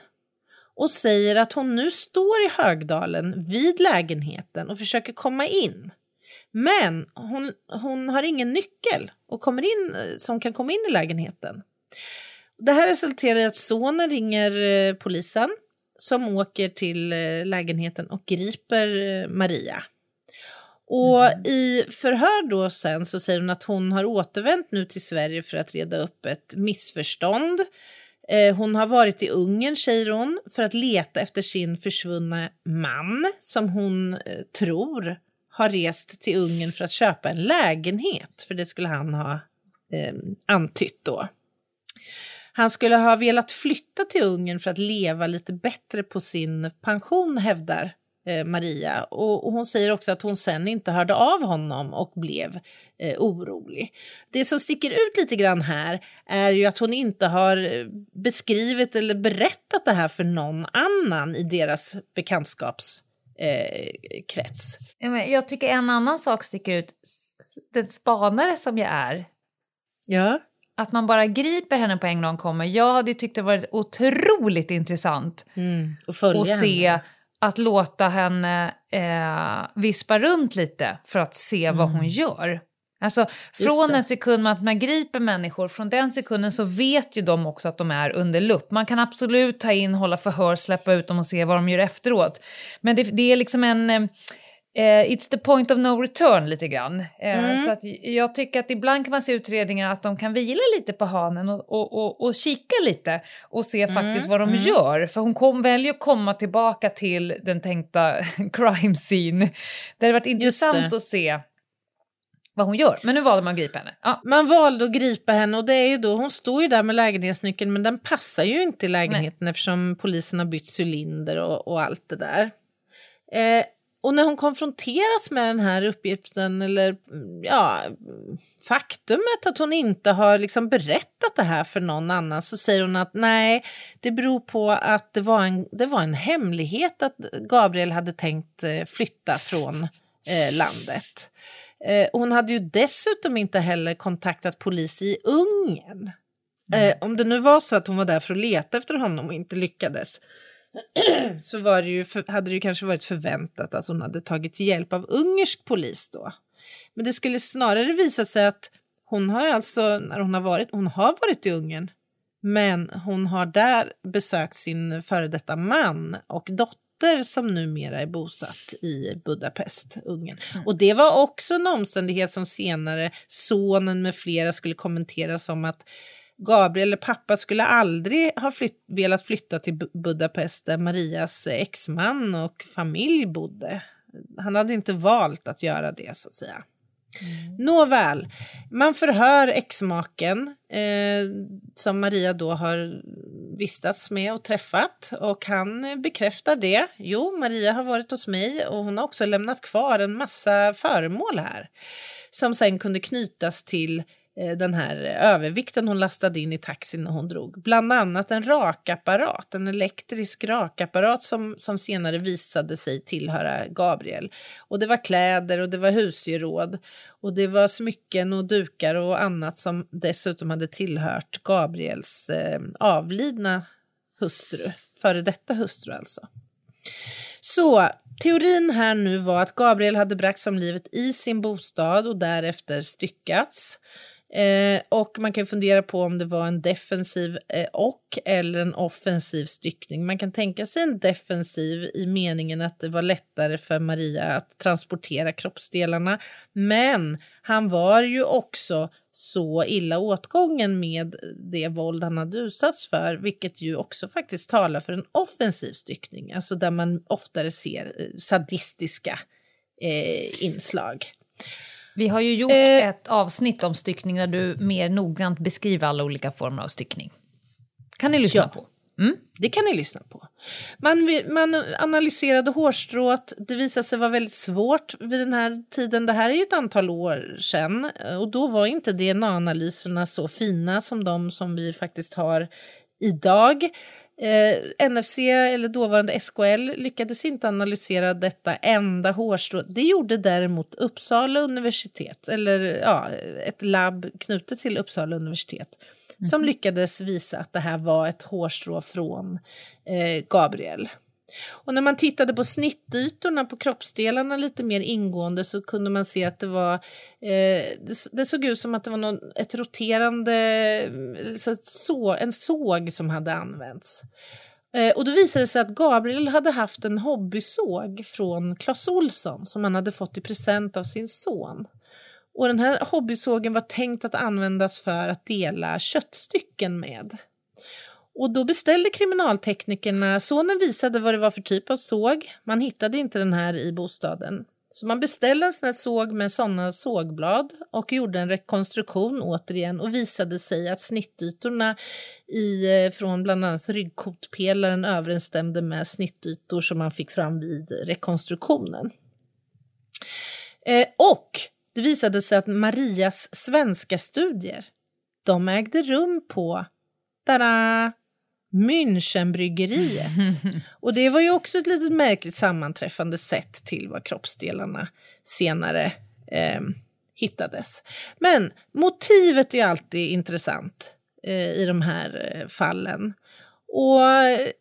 och säger att hon nu står i Högdalen vid lägenheten och försöker komma in. Men hon, hon har ingen nyckel och kommer in, som kan komma in i lägenheten. Det här resulterar i att sonen ringer eh, polisen som åker till eh, lägenheten och griper eh, Maria. Och mm. i förhör då sen så säger hon att hon har återvänt nu till Sverige för att reda upp ett missförstånd Eh, Eh, hon har varit i Ungern, säger hon, för att leta efter sin försvunna man som hon eh, tror har rest till Ungern för att köpa en lägenhet, för det skulle han ha eh, antytt då. Han skulle ha velat flytta till Ungern för att leva lite bättre på sin pension, hävdar eh, Maria. Och, och, hon säger också att hon sen inte hörde av honom och blev eh, orolig. Det som sticker ut lite grann här är ju att hon inte har eh, beskrivit eller berättat det här för någon annan i deras bekantskapskrets. Eh, jag tycker en annan sak sticker ut. Den spanare som jag är Ja. Att man bara griper henne på en gång kommer. Jag hade tyckt det varit otroligt intressant Mm. Följa att se henne. Att låta henne eh, vispa runt lite för att se vad hon gör. Alltså från en sekund att man griper människor, från den sekunden så vet ju de också att de är under lupp. Man kan absolut ta in, hålla förhör, släppa ut dem och se vad de gör efteråt. Men det, det är liksom en... eh, it's the point of no return lite grann. Eh, Så att jag tycker att ibland kan man se utredningar att de kan vila lite på hanen och, och, och, och kika lite och se faktiskt vad de gör. För hon kom, väljer att komma tillbaka till den tänkta crime scene. Det hade varit intressant att se vad hon gör. Men nu valde man att gripa henne. Ja. Man valde att gripa henne och det är ju då, hon står ju där med lägenhetsnyckeln men den passar ju inte i lägenheten eftersom polisen har bytt cylinder och, och allt det där. Eh, och när hon konfronteras med den här uppgiften eller mm, ja, faktumet att hon inte har liksom berättat det här för någon annan så säger hon att nej, det beror på att det var en, det var en hemlighet att Gabriel hade tänkt eh, flytta från eh, landet. Eh, hon hade ju dessutom inte heller kontaktat polis i Ungern. Eh, om det nu var så att hon var där för att leta efter honom och inte lyckades så var det ju för, hade det ju kanske varit förväntat att hon hade tagit hjälp av ungersk polis då. Men det skulle snarare visa sig att hon har alltså, när hon har varit, hon har varit i Ungern, men hon har där besökt sin före detta man och dotter som numera är bosatt i Budapest, Ungern. Och det var också en omständighet som senare sonen med flera skulle kommentera som att Gabriel eller pappa skulle aldrig ha flytt, velat flytta till Bu- Budapest där Marias exman och familj bodde. Han hade inte valt att göra det så att säga. Nåväl, man förhör exmaken eh, som Maria då har vistats med och träffat och han bekräftar det. Jo, Maria har varit hos mig och hon har också lämnat kvar en massa föremål här som sen kunde knytas till Eh, den här övervikten hon lastade in i taxin när hon drog. Bland annat en rakapparat, en elektrisk rakapparat som, som senare visade sig tillhöra Gabriel. Och det var kläder och det var husgeråd och det var smycken och dukar och annat som dessutom hade tillhört Gabriels eh, avlidna hustru, före detta hustru alltså. Så teorin här nu var att Gabriel hade bragts om livet i sin bostad och därefter styckats. Eh, och man kan fundera på om det var en defensiv eh, och eller en offensiv styckning. Man kan tänka sig en defensiv i meningen att det var lättare för Maria att transportera kroppsdelarna. Men han var ju också så illa åtgången med det våld han hade utsatts för, vilket ju också faktiskt talar för en offensiv styckning, alltså där man oftare ser eh, sadistiska eh, inslag. Vi har ju gjort Eh. ett avsnitt om styckning där du mer noggrant beskriver alla olika former av styckning. Kan ni lyssna Ja. på. Det kan ni lyssna på. Man, man analyserade hårstrået. Det visade sig vara väldigt svårt vid den här tiden. Det här är ju ett antal år sedan och då var inte DNA-analyserna så fina som de som vi faktiskt har idag. Eh, NFC, eller dåvarande SKL, lyckades inte analysera detta enda hårstrå. Det gjorde däremot Uppsala universitet, eller ja, ett labb knutet till Uppsala universitet som lyckades visa att det här var ett hårstrå från eh, Gabriel. Och när man tittade på snittytorna på kroppsdelarna lite mer ingående så kunde man se att det var eh, det, det såg ut som att det var någon, ett roterande, eh, så, att så, en såg som hade använts. Eh, och då visade det sig att Gabriel hade haft en hobbysåg från Clas Ohlson som han hade fått i present av sin son. Och den här hobbysågen var tänkt att användas för att dela köttstycken med. Och då beställde kriminalteknikerna, sonen visade vad det var för typ av såg, man hittade inte den här i bostaden. Så man beställde en sån här såg med sådana sågblad och gjorde en rekonstruktion återigen och visade sig att snittytorna i, eh, från bland annat ryggkotpelaren överensstämde med snittytor som man fick fram vid rekonstruktionen. Eh, och det visade sig att Marias svenska studier, de ägde rum på tada, Münchenbryggeriet. Och det var ju också ett litet märkligt sammanträffande sett till vad kroppsdelarna senare eh, hittades. Men motivet är alltid intressant eh, i de här eh, fallen. Och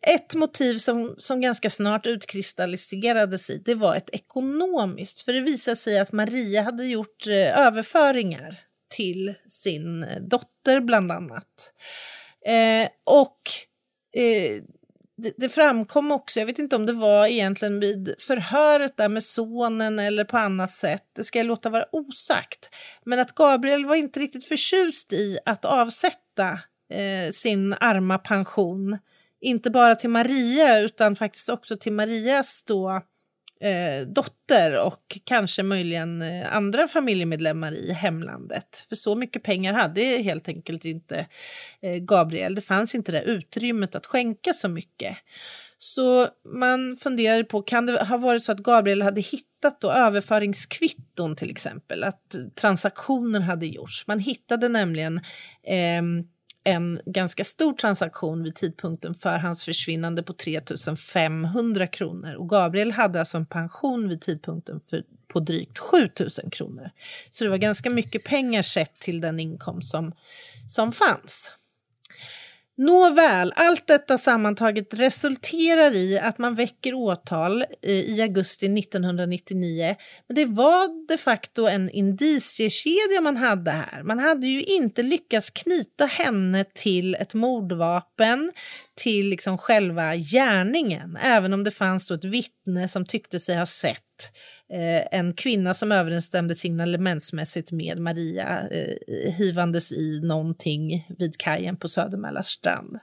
ett motiv som, som ganska snart utkristalliserade sig det var ett ekonomiskt. För det visade sig att Maria hade gjort eh, överföringar till sin eh, dotter bland annat. Eh, och eh, det, det, framkom också, jag vet inte om det var egentligen vid förhöret där med sonen eller på annat sätt, det ska jag låta vara osagt, men att Gabriel var inte riktigt förtjust i att avsätta eh, sin arma pension, inte bara till Maria utan faktiskt också till Marias då eh, dotter och kanske möjligen eh, andra familjemedlemmar i hemlandet. För så mycket pengar hade helt enkelt inte eh, Gabriel. Det fanns inte det utrymmet att skänka så mycket. Så man funderade på, kan det ha varit så att Gabriel hade hittat då överföringskvitton till exempel, att transaktioner hade gjorts. Man hittade nämligen eh, en ganska stor transaktion vid tidpunkten för hans försvinnande på 3 500 kronor. Och Gabriel hade alltså en pension vid tidpunkten för, på drygt 7 000 kronor. Så det var ganska mycket pengar sett till den inkomst som, som fanns. Nåväl, allt detta sammantaget resulterar i att man väcker åtal i augusti 1999. Men det var de facto en indiciekedja man hade här. Man hade ju inte lyckats knyta henne till ett mordvapen, till liksom själva gärningen, även om det fanns ett vittne som tyckte sig ha sett eh, en kvinna som överensstämde signalementsmässigt med Maria eh, hivandes i någonting vid kajen på Södermälla strand.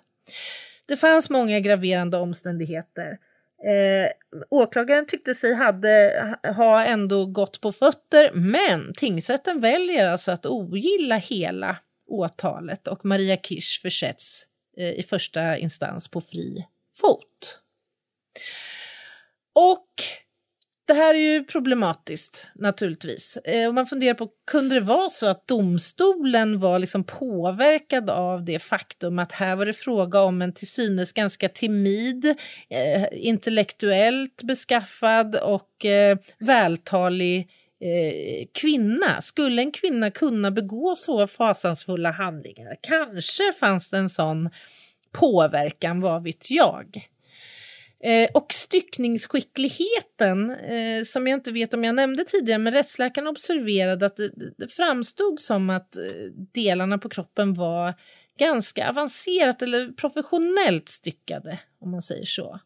Det fanns många graverande omständigheter. Eh, åklagaren tyckte sig hade, ha ändå gått på fötter men tingsrätten väljer alltså att ogilla hela åtalet och Maria Kirsch försätts eh, i första instans på fri fot. Och det här är ju problematiskt naturligtvis. Eh, man funderar på, kunde det vara så att domstolen var liksom påverkad av det faktum att här var det fråga om en till synes ganska timid, eh, intellektuellt beskaffad och eh, vältalig eh, kvinna. Skulle en kvinna kunna begå så fasansfulla handlingar? Kanske fanns det en sån påverkan, vad vet jag? Eh, och styckningsskickligheten, eh, som jag inte vet om jag nämnde tidigare, men rättsläkaren observerade att det, det framstod som att eh, delarna på kroppen var ganska avancerat eller professionellt styckade, om man säger så.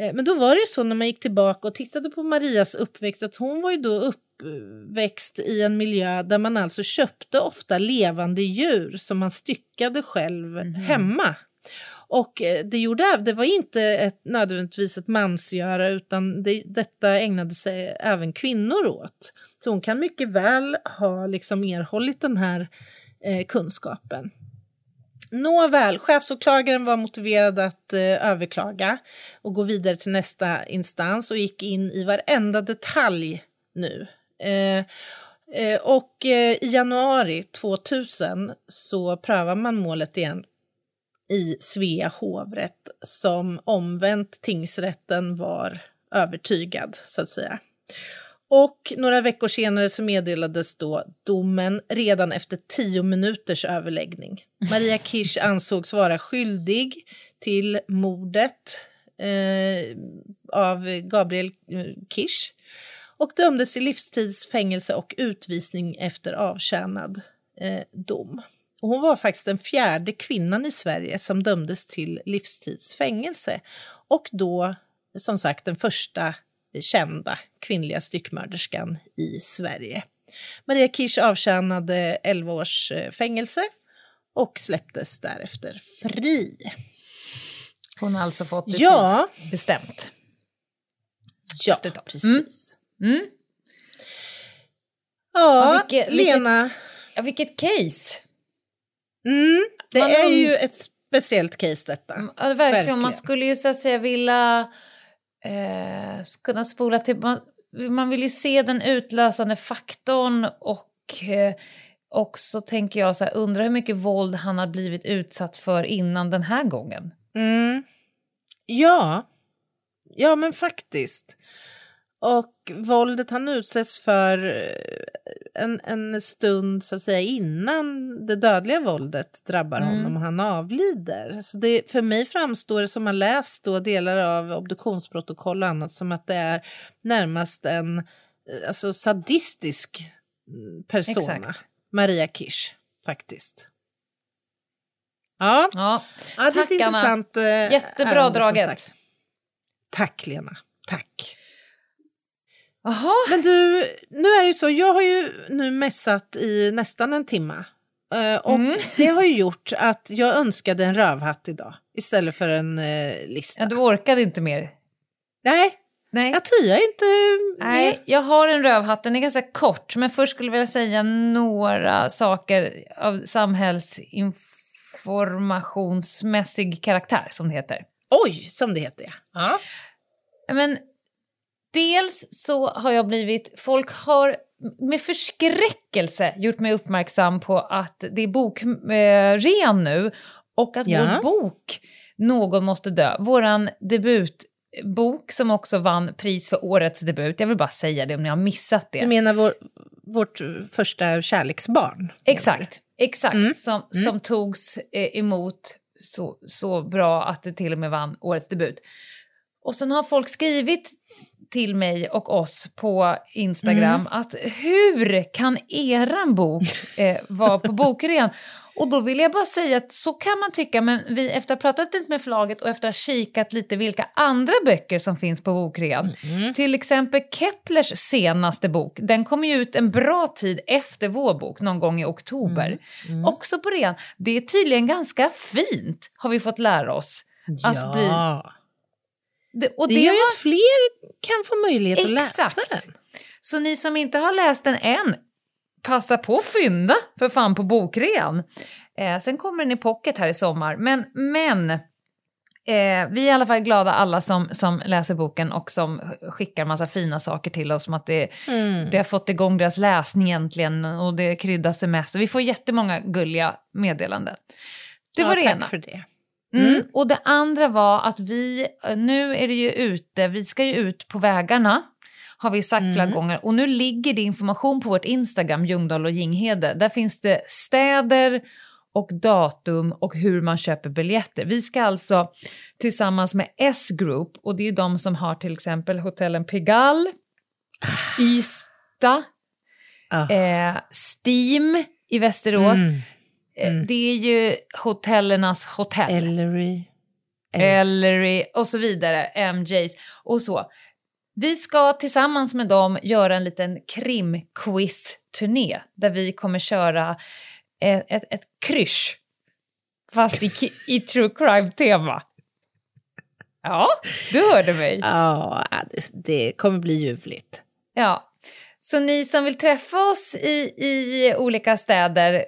Eh, men då var det ju så när man gick tillbaka och tittade på Marias uppväxt att hon var ju då uppväxt i en miljö där man alltså köpte ofta levande djur som man styckade själv mm. hemma. Och eh, det, gjorde, det var inte ett, nödvändigtvis ett mansgöra utan det, detta ägnade sig även kvinnor åt. Så hon kan mycket väl ha liksom erhållit den här eh, kunskapen. Nåväl, chefsåklagaren var motiverad att eh, överklaga och gå vidare till nästa instans och gick in i varenda detalj nu. Eh, eh och eh, i januari 2000 så prövar man målet igen i Svea hovrätt som omvänt tingsrätten var övertygad, så att säga. Och några veckor senare så meddelades då domen redan efter tio minuters överläggning. Maria Kirsch ansågs vara skyldig till mordet eh, av Gabriel eh, Kirsch och dömdes till livstidsfängelse och utvisning efter avtjänad eh, dom. Och hon var faktiskt den fjärde kvinnan i Sverige som dömdes till livstidsfängelse och då som sagt den första kända kvinnliga styckmörderskan i Sverige. Maria Kirsch avtjänade 11 års eh, fängelse och släpptes därefter fri. Hon har alltså fått det ja. bestämt. Ja, precis. Mm. Mm. Ja, ja vilket, Lena. Vilket, ja, vilket case! Mm, det man, är ju ett speciellt case detta. Mm, ja, verkligen. verkligen. Man skulle ju så att säga vilja eh, kunna spola till... Man, man vill ju se den utlösande faktorn och eh, också tänker jag så här, undrar hur mycket våld han har blivit utsatt för innan den här gången. Mm. Ja, ja men faktiskt. Och våldet han utsätts för eh, en, en stund så att säga innan det dödliga våldet drabbar Mm. honom och han avlider. Så det, för mig framstår det som man läst då delar av obduktionsprotokoll och annat som att det är närmast en eh, alltså, sadistisk mm, persona. Exakt. Maria Kirsch, faktiskt. Ja, Ja, ja det är ett Anna. intressant eh, Jättebra ärende, draget. Tack Lena, tack. Jaha. Men du, nu är det ju så, jag har ju nu mässat i nästan en timme. Eh, och Mm. det har ju gjort att jag önskade en rövhatt idag istället för en eh, lista. Ja, du orkade inte mer. Nej, Nej. jag tyar inte Nej, mer. jag har en rövhatt, den är ganska kort, men först skulle jag vilja säga några saker av samhällsinformationsmässig karaktär, som det heter. Oj, som det heter ja. Men dels så har jag blivit, folk har med förskräckelse gjort mig uppmärksam på att det är bokren nu och att Ja. vår bok Någon måste dö, våran debutbok som också vann pris för årets debut, jag vill bara säga det om ni har missat det. Du menar vår, vårt första kärleksbarn? Exakt, exakt. Mm. Som, som togs eh, emot så, så bra att det till och med vann årets debut. Och sen har folk skrivit till mig och oss på Instagram att hur kan eran bok eh, vara på bokrean? Och då vill jag bara säga att så kan man tycka, men vi efter att ha pratat lite med förlaget och efter att ha kikat lite vilka andra böcker som finns på bokrean, till exempel Keplers senaste bok, den kommer ju ut en bra tid efter vår bok, någon gång i oktober. Också på rean. Det är tydligen ganska fint, har vi fått lära oss. Att ja. bli- Det, och Det, det gör ju var- att fler kan få möjlighet att Exakt. läsa den. Så ni som inte har läst den än, passa på att fynda för fan på bokrean. Eh, sen kommer den i pocket här i sommar. Men, men eh, vi är i alla fall glada alla som, som läser boken och som skickar massa fina saker till oss. Som att det, Mm. det har fått igång deras läsning äntligen och det kryddar semester. Vi får jättemånga gulliga meddelanden. Det var ja, det tack ena. för det. Mm. Och det andra var att vi, nu är det ju ute, vi ska ju ut på vägarna, har vi sagt flera gånger. Och nu ligger det information på vårt Instagram, Ljungdahl och Ginghede. Där finns det städer och datum och hur man köper biljetter. Vi ska alltså tillsammans med S-Group, och det är ju de som har till exempel hotellen Pigalle, Ystad, Ah. eh, Steam i Västerås. Mm. Eh, Det är ju hotellernas hotell. Ellery. Ellery och så vidare, MJs och så. Vi ska tillsammans med dem göra en liten krimquiz-turné där vi kommer köra ett, ett, ett krysch, fast i, i true crime-tema. Ja, du hörde mig. Ja, det, det kommer bli ljuvligt. Ja. Så ni som vill träffa oss i, i olika städer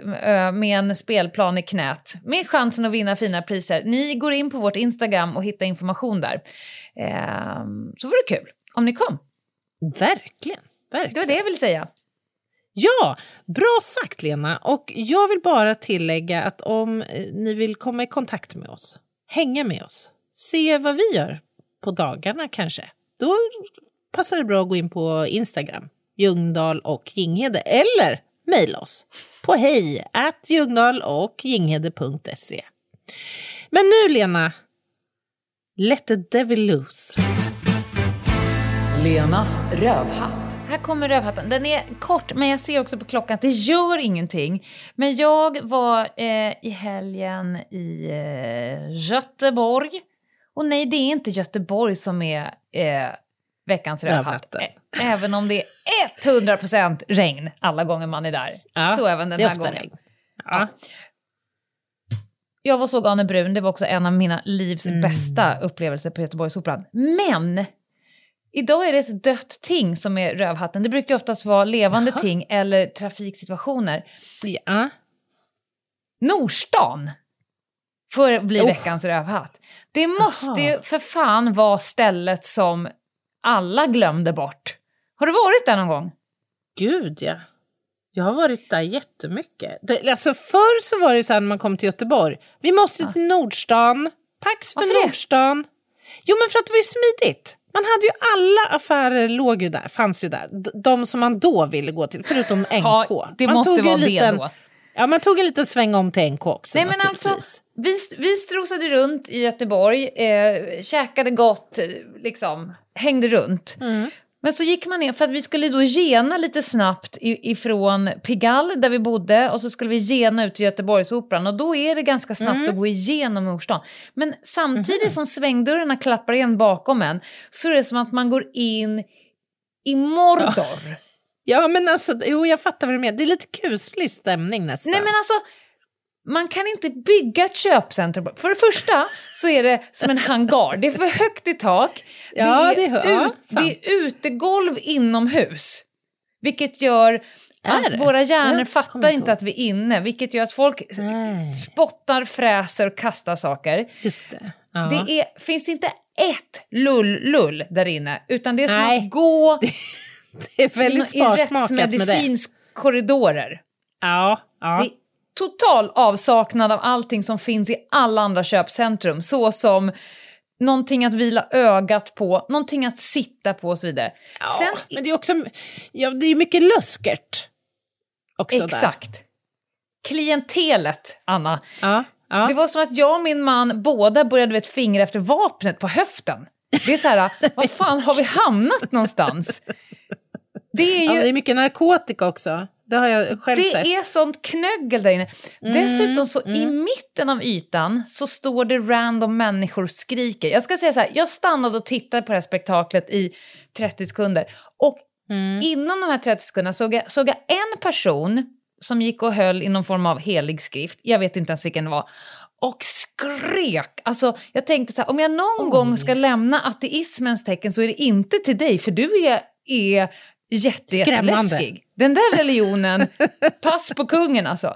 med en spelplan i knät, med chansen att vinna fina priser, ni går in på vårt Instagram och hittar information där. Ehm, så vore det kul om ni kom. Verkligen. Det var verkligen. det jag ville säga. Ja, bra sagt Lena. Och jag vill bara tillägga att om eh, ni vill komma i kontakt med oss, hänga med oss, se vad vi gör på dagarna kanske, då passar det bra att gå in på Instagram, Ljungdahl och Ginghede, eller mejla oss på hej och ginghede.se. Men nu Lena, let the devil loose. Lenas rövhatt. Här kommer rövhatten. Den är kort, men jag ser också på klockan att det gör ingenting. Men jag var eh, i helgen i eh, Göteborg. Och nej, det är inte Göteborg som är eh, veckans rövhatt. Även om det är 100% regn alla gånger man är där. Ja, Så även den här gången. regn. Ja. Jag var såg Arne Brun, det var också en av mina livs Mm. bästa upplevelser på Göteborgsoperan. Men idag är det ett dött ting som är rövhatten. Det brukar oftast vara levande ting eller trafiksituationer. Ja. Nordstan får bli Oh. veckans rövhatt. Det måste Aha. ju för fan vara stället som alla glömde bort. Har du varit där någon gång? Gud, ja. Jag har varit där jättemycket. Det, alltså förr så var det så här när man kom till Göteborg. Vi måste till Nordstan. Pax för Varför det? Nordstan. Jo, men för att det var ju smidigt. Man hade ju alla affärer låg ju där, fanns ju där. De som man då ville gå till, förutom NK. Ja, det man måste tog ju vara en liten, det då. Ja, man tog en liten sväng om till NK också Nej men alltså, vi, vi strosade runt i Göteborg, eh, käkade gott, eh, liksom, hängde runt. Mm. Men så gick man ner, för att vi skulle då gena lite snabbt i- ifrån Pigalle där vi bodde och så skulle vi gena ut till Göteborgsoperan och då är det ganska snabbt Mm. att gå igenom Nordstan. Men samtidigt Mhm. som svängdörrarna klappar igen bakom en så är det som att man går in i Mordor. Ja, men alltså, jo, jag fattar vad du menar. Det är lite kuslig stämning nästan. Nej men alltså, man kan inte bygga ett köpcentrum. För det första så är det som en hangar, det är för högt i tak. Ja, det, är det ja, ut, det är utegolv inomhus. Vilket gör att våra hjärnor Jag fattar inte inte ihåg. att vi är inne. Vilket gör att folk Nej. spottar, fräser och kastar saker. Just det. Ja. Det är, finns inte ett lull-lull där inne, utan det är som Nej. att gå det är väldigt i sparsmakat med det. rättsmedicinsk korridorer. Ja, ja. Det är total avsaknad av allting som finns i alla andra köpcentrum, såsom någonting att vila ögat på, någonting att sitta på och så vidare. ja. Sen, Men det är också ja, det är mycket luskert. Också Där. exakt. Klientelet, Anna. Ja, ja. Det var som att jag och min man båda började vet, fingra efter vapnet på höften. Det är så här, vad fan har vi hamnat någonstans? Det är ja, ju det är mycket narkotika också. Det har jag själv sett. Det är sånt knöggel där inne. Mm, Dessutom så i mitten av ytan så står det random människor och skriker. Jag ska säga så här, jag stannade och tittade på det här spektaklet i 30 sekunder. Och Mm. inom de här 30 sekunderna såg jag, såg jag en person som gick och höll i någon form av helig skrift, jag vet inte ens vilken det var, och skrek. Alltså, jag tänkte så här, om jag någon gång ska lämna ateismens tecken så är det inte till dig, för du är, är jätte, jätteläskig. Den där religionen, pass på kungen alltså.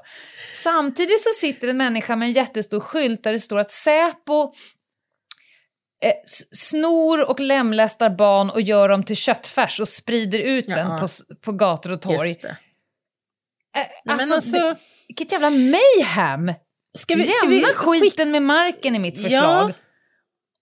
Samtidigt så sitter en människa med en jättestor skylt där det står att Säpo eh, snor och lemlästar barn och gör dem till köttfärs och sprider ut Ja. den på, på gator och torg. Eh, men alltså, alltså- det, vilket jävla mayhem! Ska vi, ska Jämna vi skiten med marken i mitt förslag. Ja.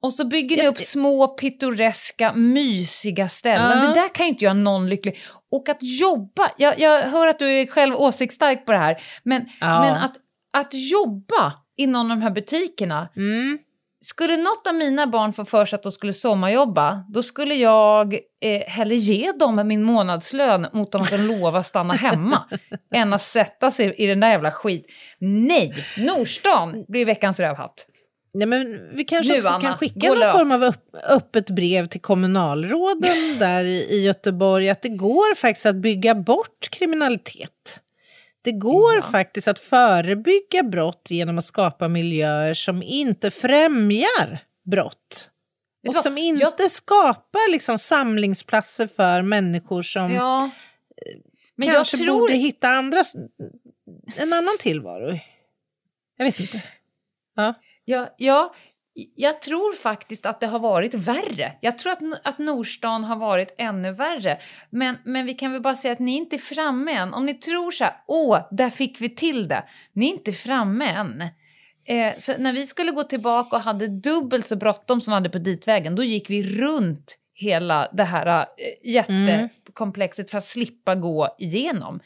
Och så bygger ni upp små pittoreska, mysiga ställen. Ja. Det där kan ju inte göra någon lycklig. Och att jobba, jag, jag hör att du är själv åsiktsstark på det här, men, Ja. men att, att jobba i någon av de här butikerna, Mm. skulle något av mina barn få för sig att de skulle sommarjobba, då skulle jag eh, hellre ge dem min månadslön mot att de lovar stanna hemma, än att sätta sig i den där jävla skit. Nej, Nordstan blir veckans rövhatt. Nej, men vi kanske Nu, också Anna, kan skicka någon lös. form av upp, öppet brev till kommunalråden där i, i Göteborg att det går faktiskt att bygga bort kriminalitet. Det går Ja. faktiskt att förebygga brott genom att skapa miljöer som inte främjar brott. Och som inte Jag- skapar liksom samlingsplatser för människor som Ja. Men jag kanske tror... borde hitta andra, en annan tillvaro. Jag vet inte. Ja. Ja, ja, jag tror faktiskt att det har varit värre. Jag tror att, att Nordstan har varit ännu värre. Men, men vi kan väl bara säga att ni är inte framme än. Om ni tror så här, åh, där fick vi till det. Ni är inte framme än. Eh, så när vi skulle gå tillbaka och hade dubbelt så bråttom som vi hade på ditvägen, då gick vi runt hela det här eh, jättekomplexet för att slippa gå igenom.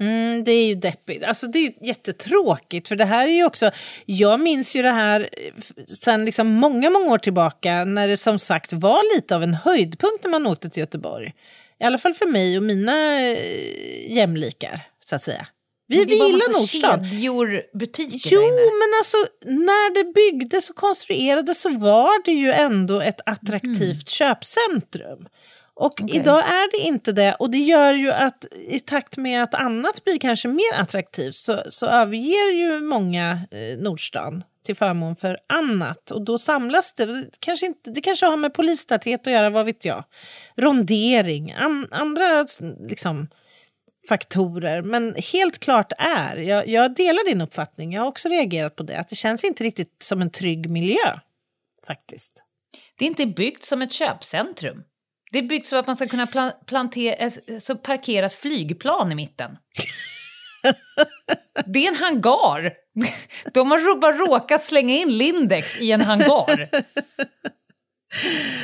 Mm, det är ju deppigt. Alltså det är ju jättetråkigt för det här är ju också, jag minns ju det här eh, sen liksom många, många år tillbaka när det som sagt var lite av en höjdpunkt när man åkte till Göteborg. I alla fall för mig och mina eh, jämlikar, så att säga. Vi, vi gillar Nordstan. kedjor, butiker Jo, men alltså när det byggdes och konstruerades så var det ju ändå ett attraktivt köpcentrum. Och Okej. idag är det inte det och det gör ju att i takt med att annat blir kanske mer attraktivt så, så överger ju många eh, Nordstan till förmån för annat och då samlas det. Det kanske, inte, det kanske har med polistäthet att göra, vad vet jag. Rondering, an, andra liksom, faktorer. Men helt klart är, jag, jag delar din uppfattning, jag har också reagerat på det, att det känns inte riktigt som en trygg miljö. Faktiskt. Det är inte byggt som ett köpcentrum. Det är byggt så att man ska kunna pla- plantera, eh, så parkera ett flygplan i mitten. Det är en hangar. De har bara råkat slänga in Lindex i en hangar.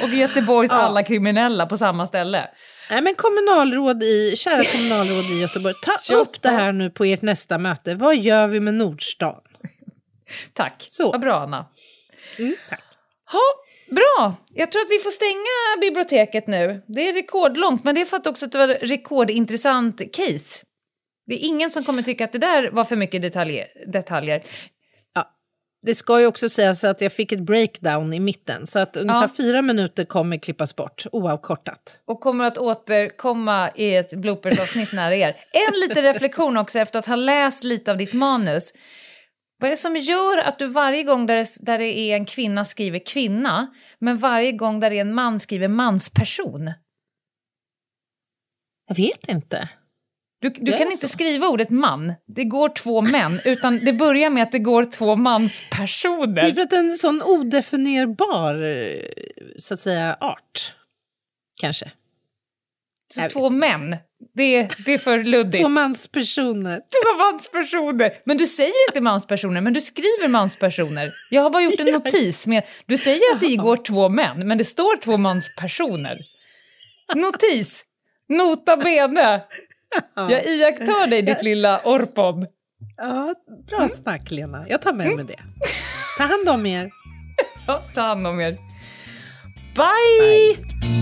Och Göteborgs alla kriminella på samma ställe. Nej, men kommunalråd i, kära kommunalråd i Göteborg, ta upp det här nu på ert nästa möte. Vad gör vi med Nordstan? Tack. Så. Vad bra, Anna. Mm, tack. Ha, bra. Jag tror att vi får stänga biblioteket nu. Det är rekordlångt, men det är för att också att det var rekordintressant case. Det är ingen som kommer tycka att det där var för mycket detaljer. detaljer. Det ska ju också sägas att jag fick ett breakdown i mitten, så att ungefär Ja. fyra minuter kommer klippas bort, oavkortat. och kommer att återkomma i ett bloopersavsnitt nära er. En liten reflektion också efter att ha läst lite av ditt manus. Vad är det som gör att du varje gång där det, där det är en kvinna skriver kvinna, men varje gång där det är en man skriver mansperson? Jag vet inte. Du, du Det är kan inte så. skriva ordet man, det går två män, utan det börjar med att det går två Det är manspersoner. för att en sån odefinierbar, eh, så att säga, art. Kanske. Så två män, det, det är för luddigt. Två manspersoner. Två manspersoner! Men du säger inte manspersoner, men du skriver manspersoner. Jag har bara gjort en notis med... Du säger att det går två män, men det står två manspersoner. Notis! Nota bene! Jag iakttar dig, ditt lilla orpon. Ja, bra snack Lena. Jag tar med mig det. Ta hand om er. Ja, ta hand om er. Bye!